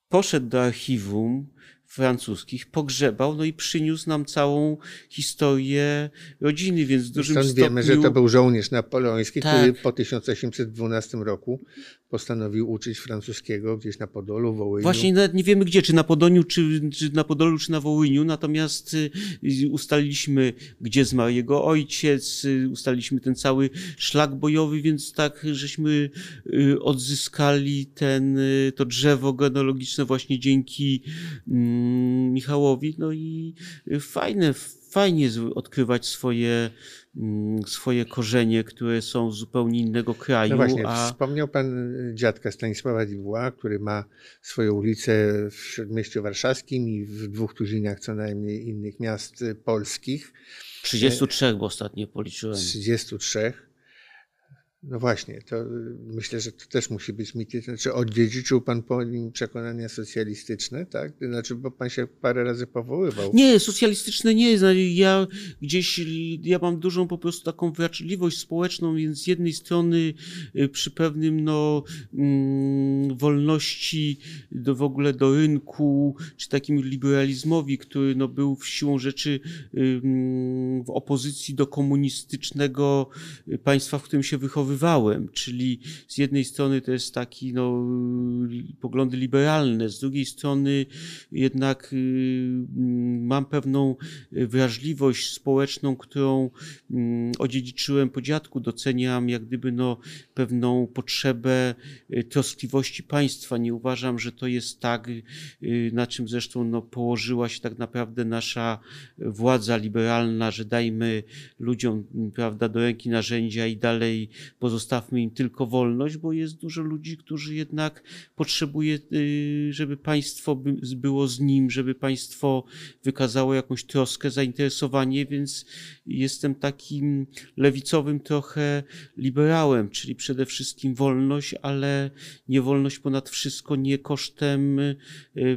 poszedł do archiwum, francuskich, pogrzebał, no i przyniósł nam całą historię rodziny, więc w dużym Stąd stopniu... wiemy, że to był żołnierz napoleoński, Tak. który po 1812 roku postanowił uczyć francuskiego gdzieś na Podolu, Wołyniu. Właśnie nawet nie wiemy gdzie, czy na Podoniu, czy, czy na Podolu, czy na Wołyniu, natomiast y, y, ustaliliśmy, gdzie zmarł jego ojciec, y, ustaliliśmy ten cały szlak bojowy, więc tak, żeśmy odzyskali ten, to drzewo genealogiczne właśnie dzięki mm, Michałowi, no i fajne, fajnie odkrywać swoje, swoje korzenie, które są z zupełnie innego kraju, No właśnie, a wspomniał pan y, dziadka Stanisława Dubois, który ma swoją ulicę w Śródmieściu Warszawskim i w dwóch tuzinach co najmniej innych miast y, polskich, 33, bo ostatnio policzyłem. 33. No właśnie, to y, myślę, że to też musi być mityczne. Czy odziedziczył pan po nim przekonania socjalistyczne, tak? Znaczy, bo pan się parę razy powoływał. Nie, socjalistyczne nie. Zna- Ja gdzieś, ja mam dużą po prostu taką wrażliwość społeczną, więc z jednej strony y, przy pewnym no, mm, wolności do, w ogóle do rynku, czy takim liberalizmowi, który no, był w siłą rzeczy w opozycji do komunistycznego państwa, w którym się wychowywałem, czyli z jednej strony to jest taki no, poglądy liberalne, z drugiej strony jednak y, mm, mam pewną wrażliwość społeczną, którą mm, odziedziczyłem po dziadku. Doceniam jak gdyby no, pewną potrzebę y, troskliwości państwa. Nie uważam, że to jest tak, y, na czym zresztą no, położyła się tak naprawdę nasza władza liberalna, że dajmy ludziom m, prawda, do ręki narzędzia i dalej pozostawmy im tylko wolność, bo jest dużo ludzi, którzy jednak potrzebuje, y, żeby państwo by- było z nim, żeby państwo wykazało jakąś troskę, zainteresowanie, więc jestem takim lewicowym trochę liberałem, czyli przede wszystkim wolność, ale nie wolność ponad wszystko, nie kosztem y,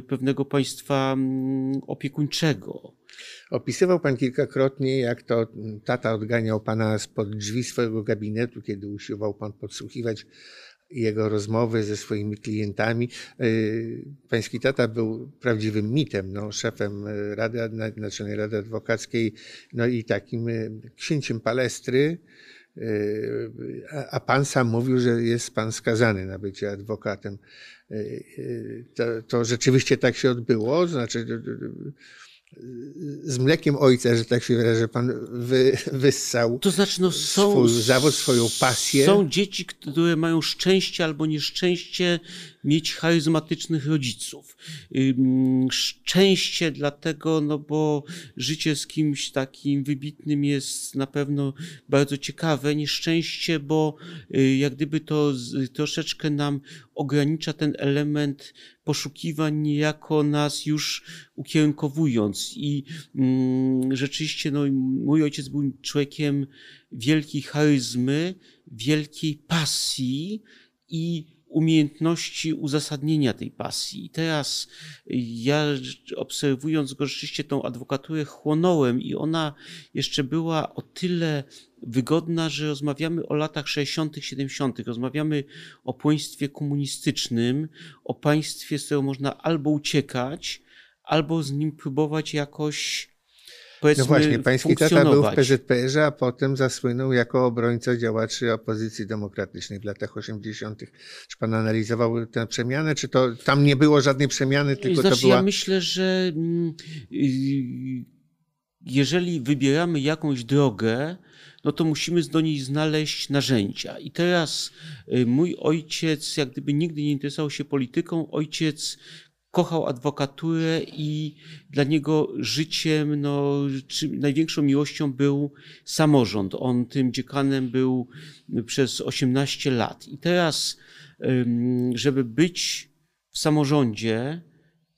pewnego państwa mm, opiekuńczego. Opisywał pan kilkakrotnie, jak to tata odganiał pana spod drzwi swojego gabinetu, kiedy usiłował pan podsłuchiwać jego rozmowy ze swoimi klientami. Yy, Pański tata był prawdziwym mitem, no, szefem y, Rady, Naczelnej Rady Adwokackiej, no i takim y, księciem palestry. Yy, A pan sam mówił, że jest pan skazany na bycie adwokatem. To, to rzeczywiście tak się odbyło, znaczy y, y, z mlekiem ojca, że tak się wyrażę, pan wy, wyssał To znaczy, no są, swój zawód, swoją pasję. Są dzieci, które mają szczęście albo nieszczęście mieć charyzmatycznych rodziców. Szczęście dlatego, no bo życie z kimś takim wybitnym jest na pewno bardzo ciekawe. Nieszczęście, bo y, jak gdyby to troszeczkę nam ogranicza ten element poszukiwań, niejako nas już ukierunkowując. I rzeczywiście, no, mój ojciec był człowiekiem wielkiej charyzmy, wielkiej pasji i umiejętności uzasadnienia tej pasji. I teraz ja obserwując go rzeczywiście tą adwokaturę chłonąłem i ona jeszcze była o tyle wygodna, że rozmawiamy o latach 60., 70., rozmawiamy o państwie komunistycznym, o państwie, z którego można albo uciekać, albo z nim próbować jakoś powiedzmy No właśnie, pański tata był w. PZPR-ze, a potem zasłynął jako obrońca działaczy opozycji demokratycznej w latach 80. Czy pan analizował tę przemianę, czy to tam nie było żadnej przemiany, tylko znaczy, to była... ja myślę, że mm, jeżeli wybieramy jakąś drogę, no to musimy do niej znaleźć narzędzia. I teraz y, mój ojciec, jak gdyby nigdy nie interesował się polityką, ojciec kochał adwokaturę i dla niego życiem, no, największą miłością był samorząd. On tym dziekanem był przez 18 lat. I teraz, żeby być w samorządzie,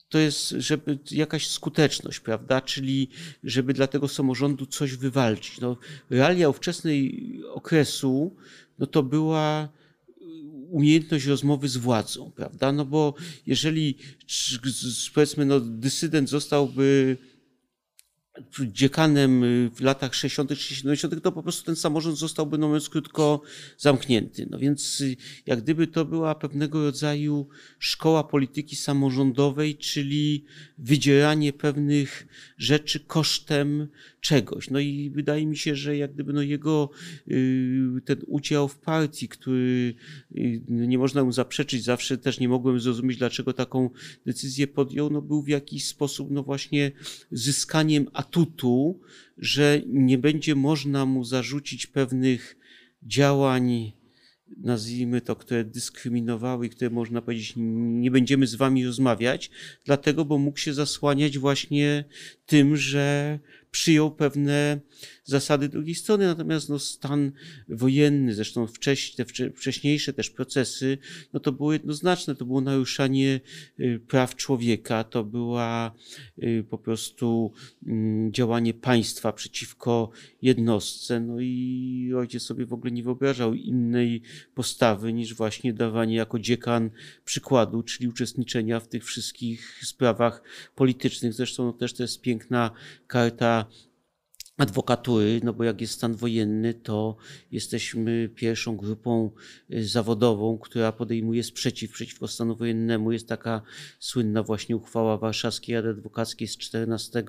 to jest żeby jakaś skuteczność, prawda? Czyli żeby dla tego samorządu coś wywalczyć. No, realia ówczesnej okresu, no to była umiejętność rozmowy z władzą, prawda? No bo jeżeli powiedzmy, no, dysydent zostałby dziekanem y, w latach 60., 70., to po prostu ten samorząd zostałby, no mówiąc krótko, zamknięty. No więc y, jak gdyby to była pewnego rodzaju szkoła polityki samorządowej, czyli wydzieranie pewnych rzeczy kosztem czegoś. No i wydaje mi się, że jak gdyby no jego y, ten udział w partii, który nie można mu zaprzeczyć, zawsze też nie mogłem zrozumieć, dlaczego taką decyzję podjął, no był w jakiś sposób no właśnie zyskaniem atutu, że nie będzie można mu zarzucić pewnych działań, nazwijmy to, które dyskryminowały, które można powiedzieć, nie będziemy z wami rozmawiać, dlatego, bo mógł się zasłaniać właśnie tym, że przyjął pewne zasady drugiej strony, natomiast no, stan wojenny, zresztą wcześ, te wcześniejsze też procesy, no to było jednoznaczne, to było naruszanie y, praw człowieka, to była y, po prostu mm, działanie państwa przeciwko jednostce, no i ojciec sobie w ogóle nie wyobrażał innej postawy niż właśnie dawanie jako dziekan przykładu, czyli uczestniczenia w tych wszystkich sprawach politycznych. Zresztą no, też to jest piękna karta adwokatury, no bo jak jest stan wojenny, to jesteśmy pierwszą grupą y, zawodową, która podejmuje sprzeciw przeciwko stanu wojennemu. Jest taka słynna właśnie uchwała Warszawskiej Rady Adwokackiej z 14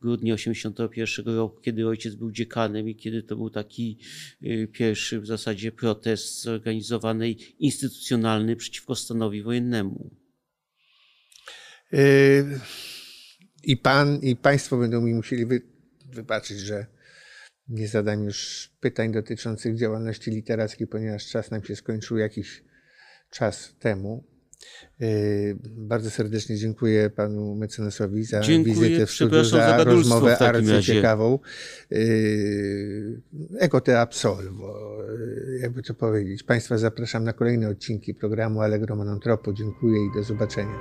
grudnia 1981 roku, kiedy ojciec był dziekanem i kiedy to był taki y, pierwszy w zasadzie protest zorganizowany instytucjonalny przeciwko stanowi wojennemu. Y, I pan, i państwo będą mi musieli wy wybaczyć, że nie zadam już pytań dotyczących działalności literackiej, ponieważ czas nam się skończył jakiś czas temu. Yy, bardzo serdecznie dziękuję panu mecenasowi za dziękuję, wizytę w studiu, za, za rozmowę bardzo ciekawą. Yy, ego te absolvo, yy, jakby to powiedzieć. Państwa zapraszam na kolejne odcinki programu Allegro Monontropo. Dziękuję i do zobaczenia.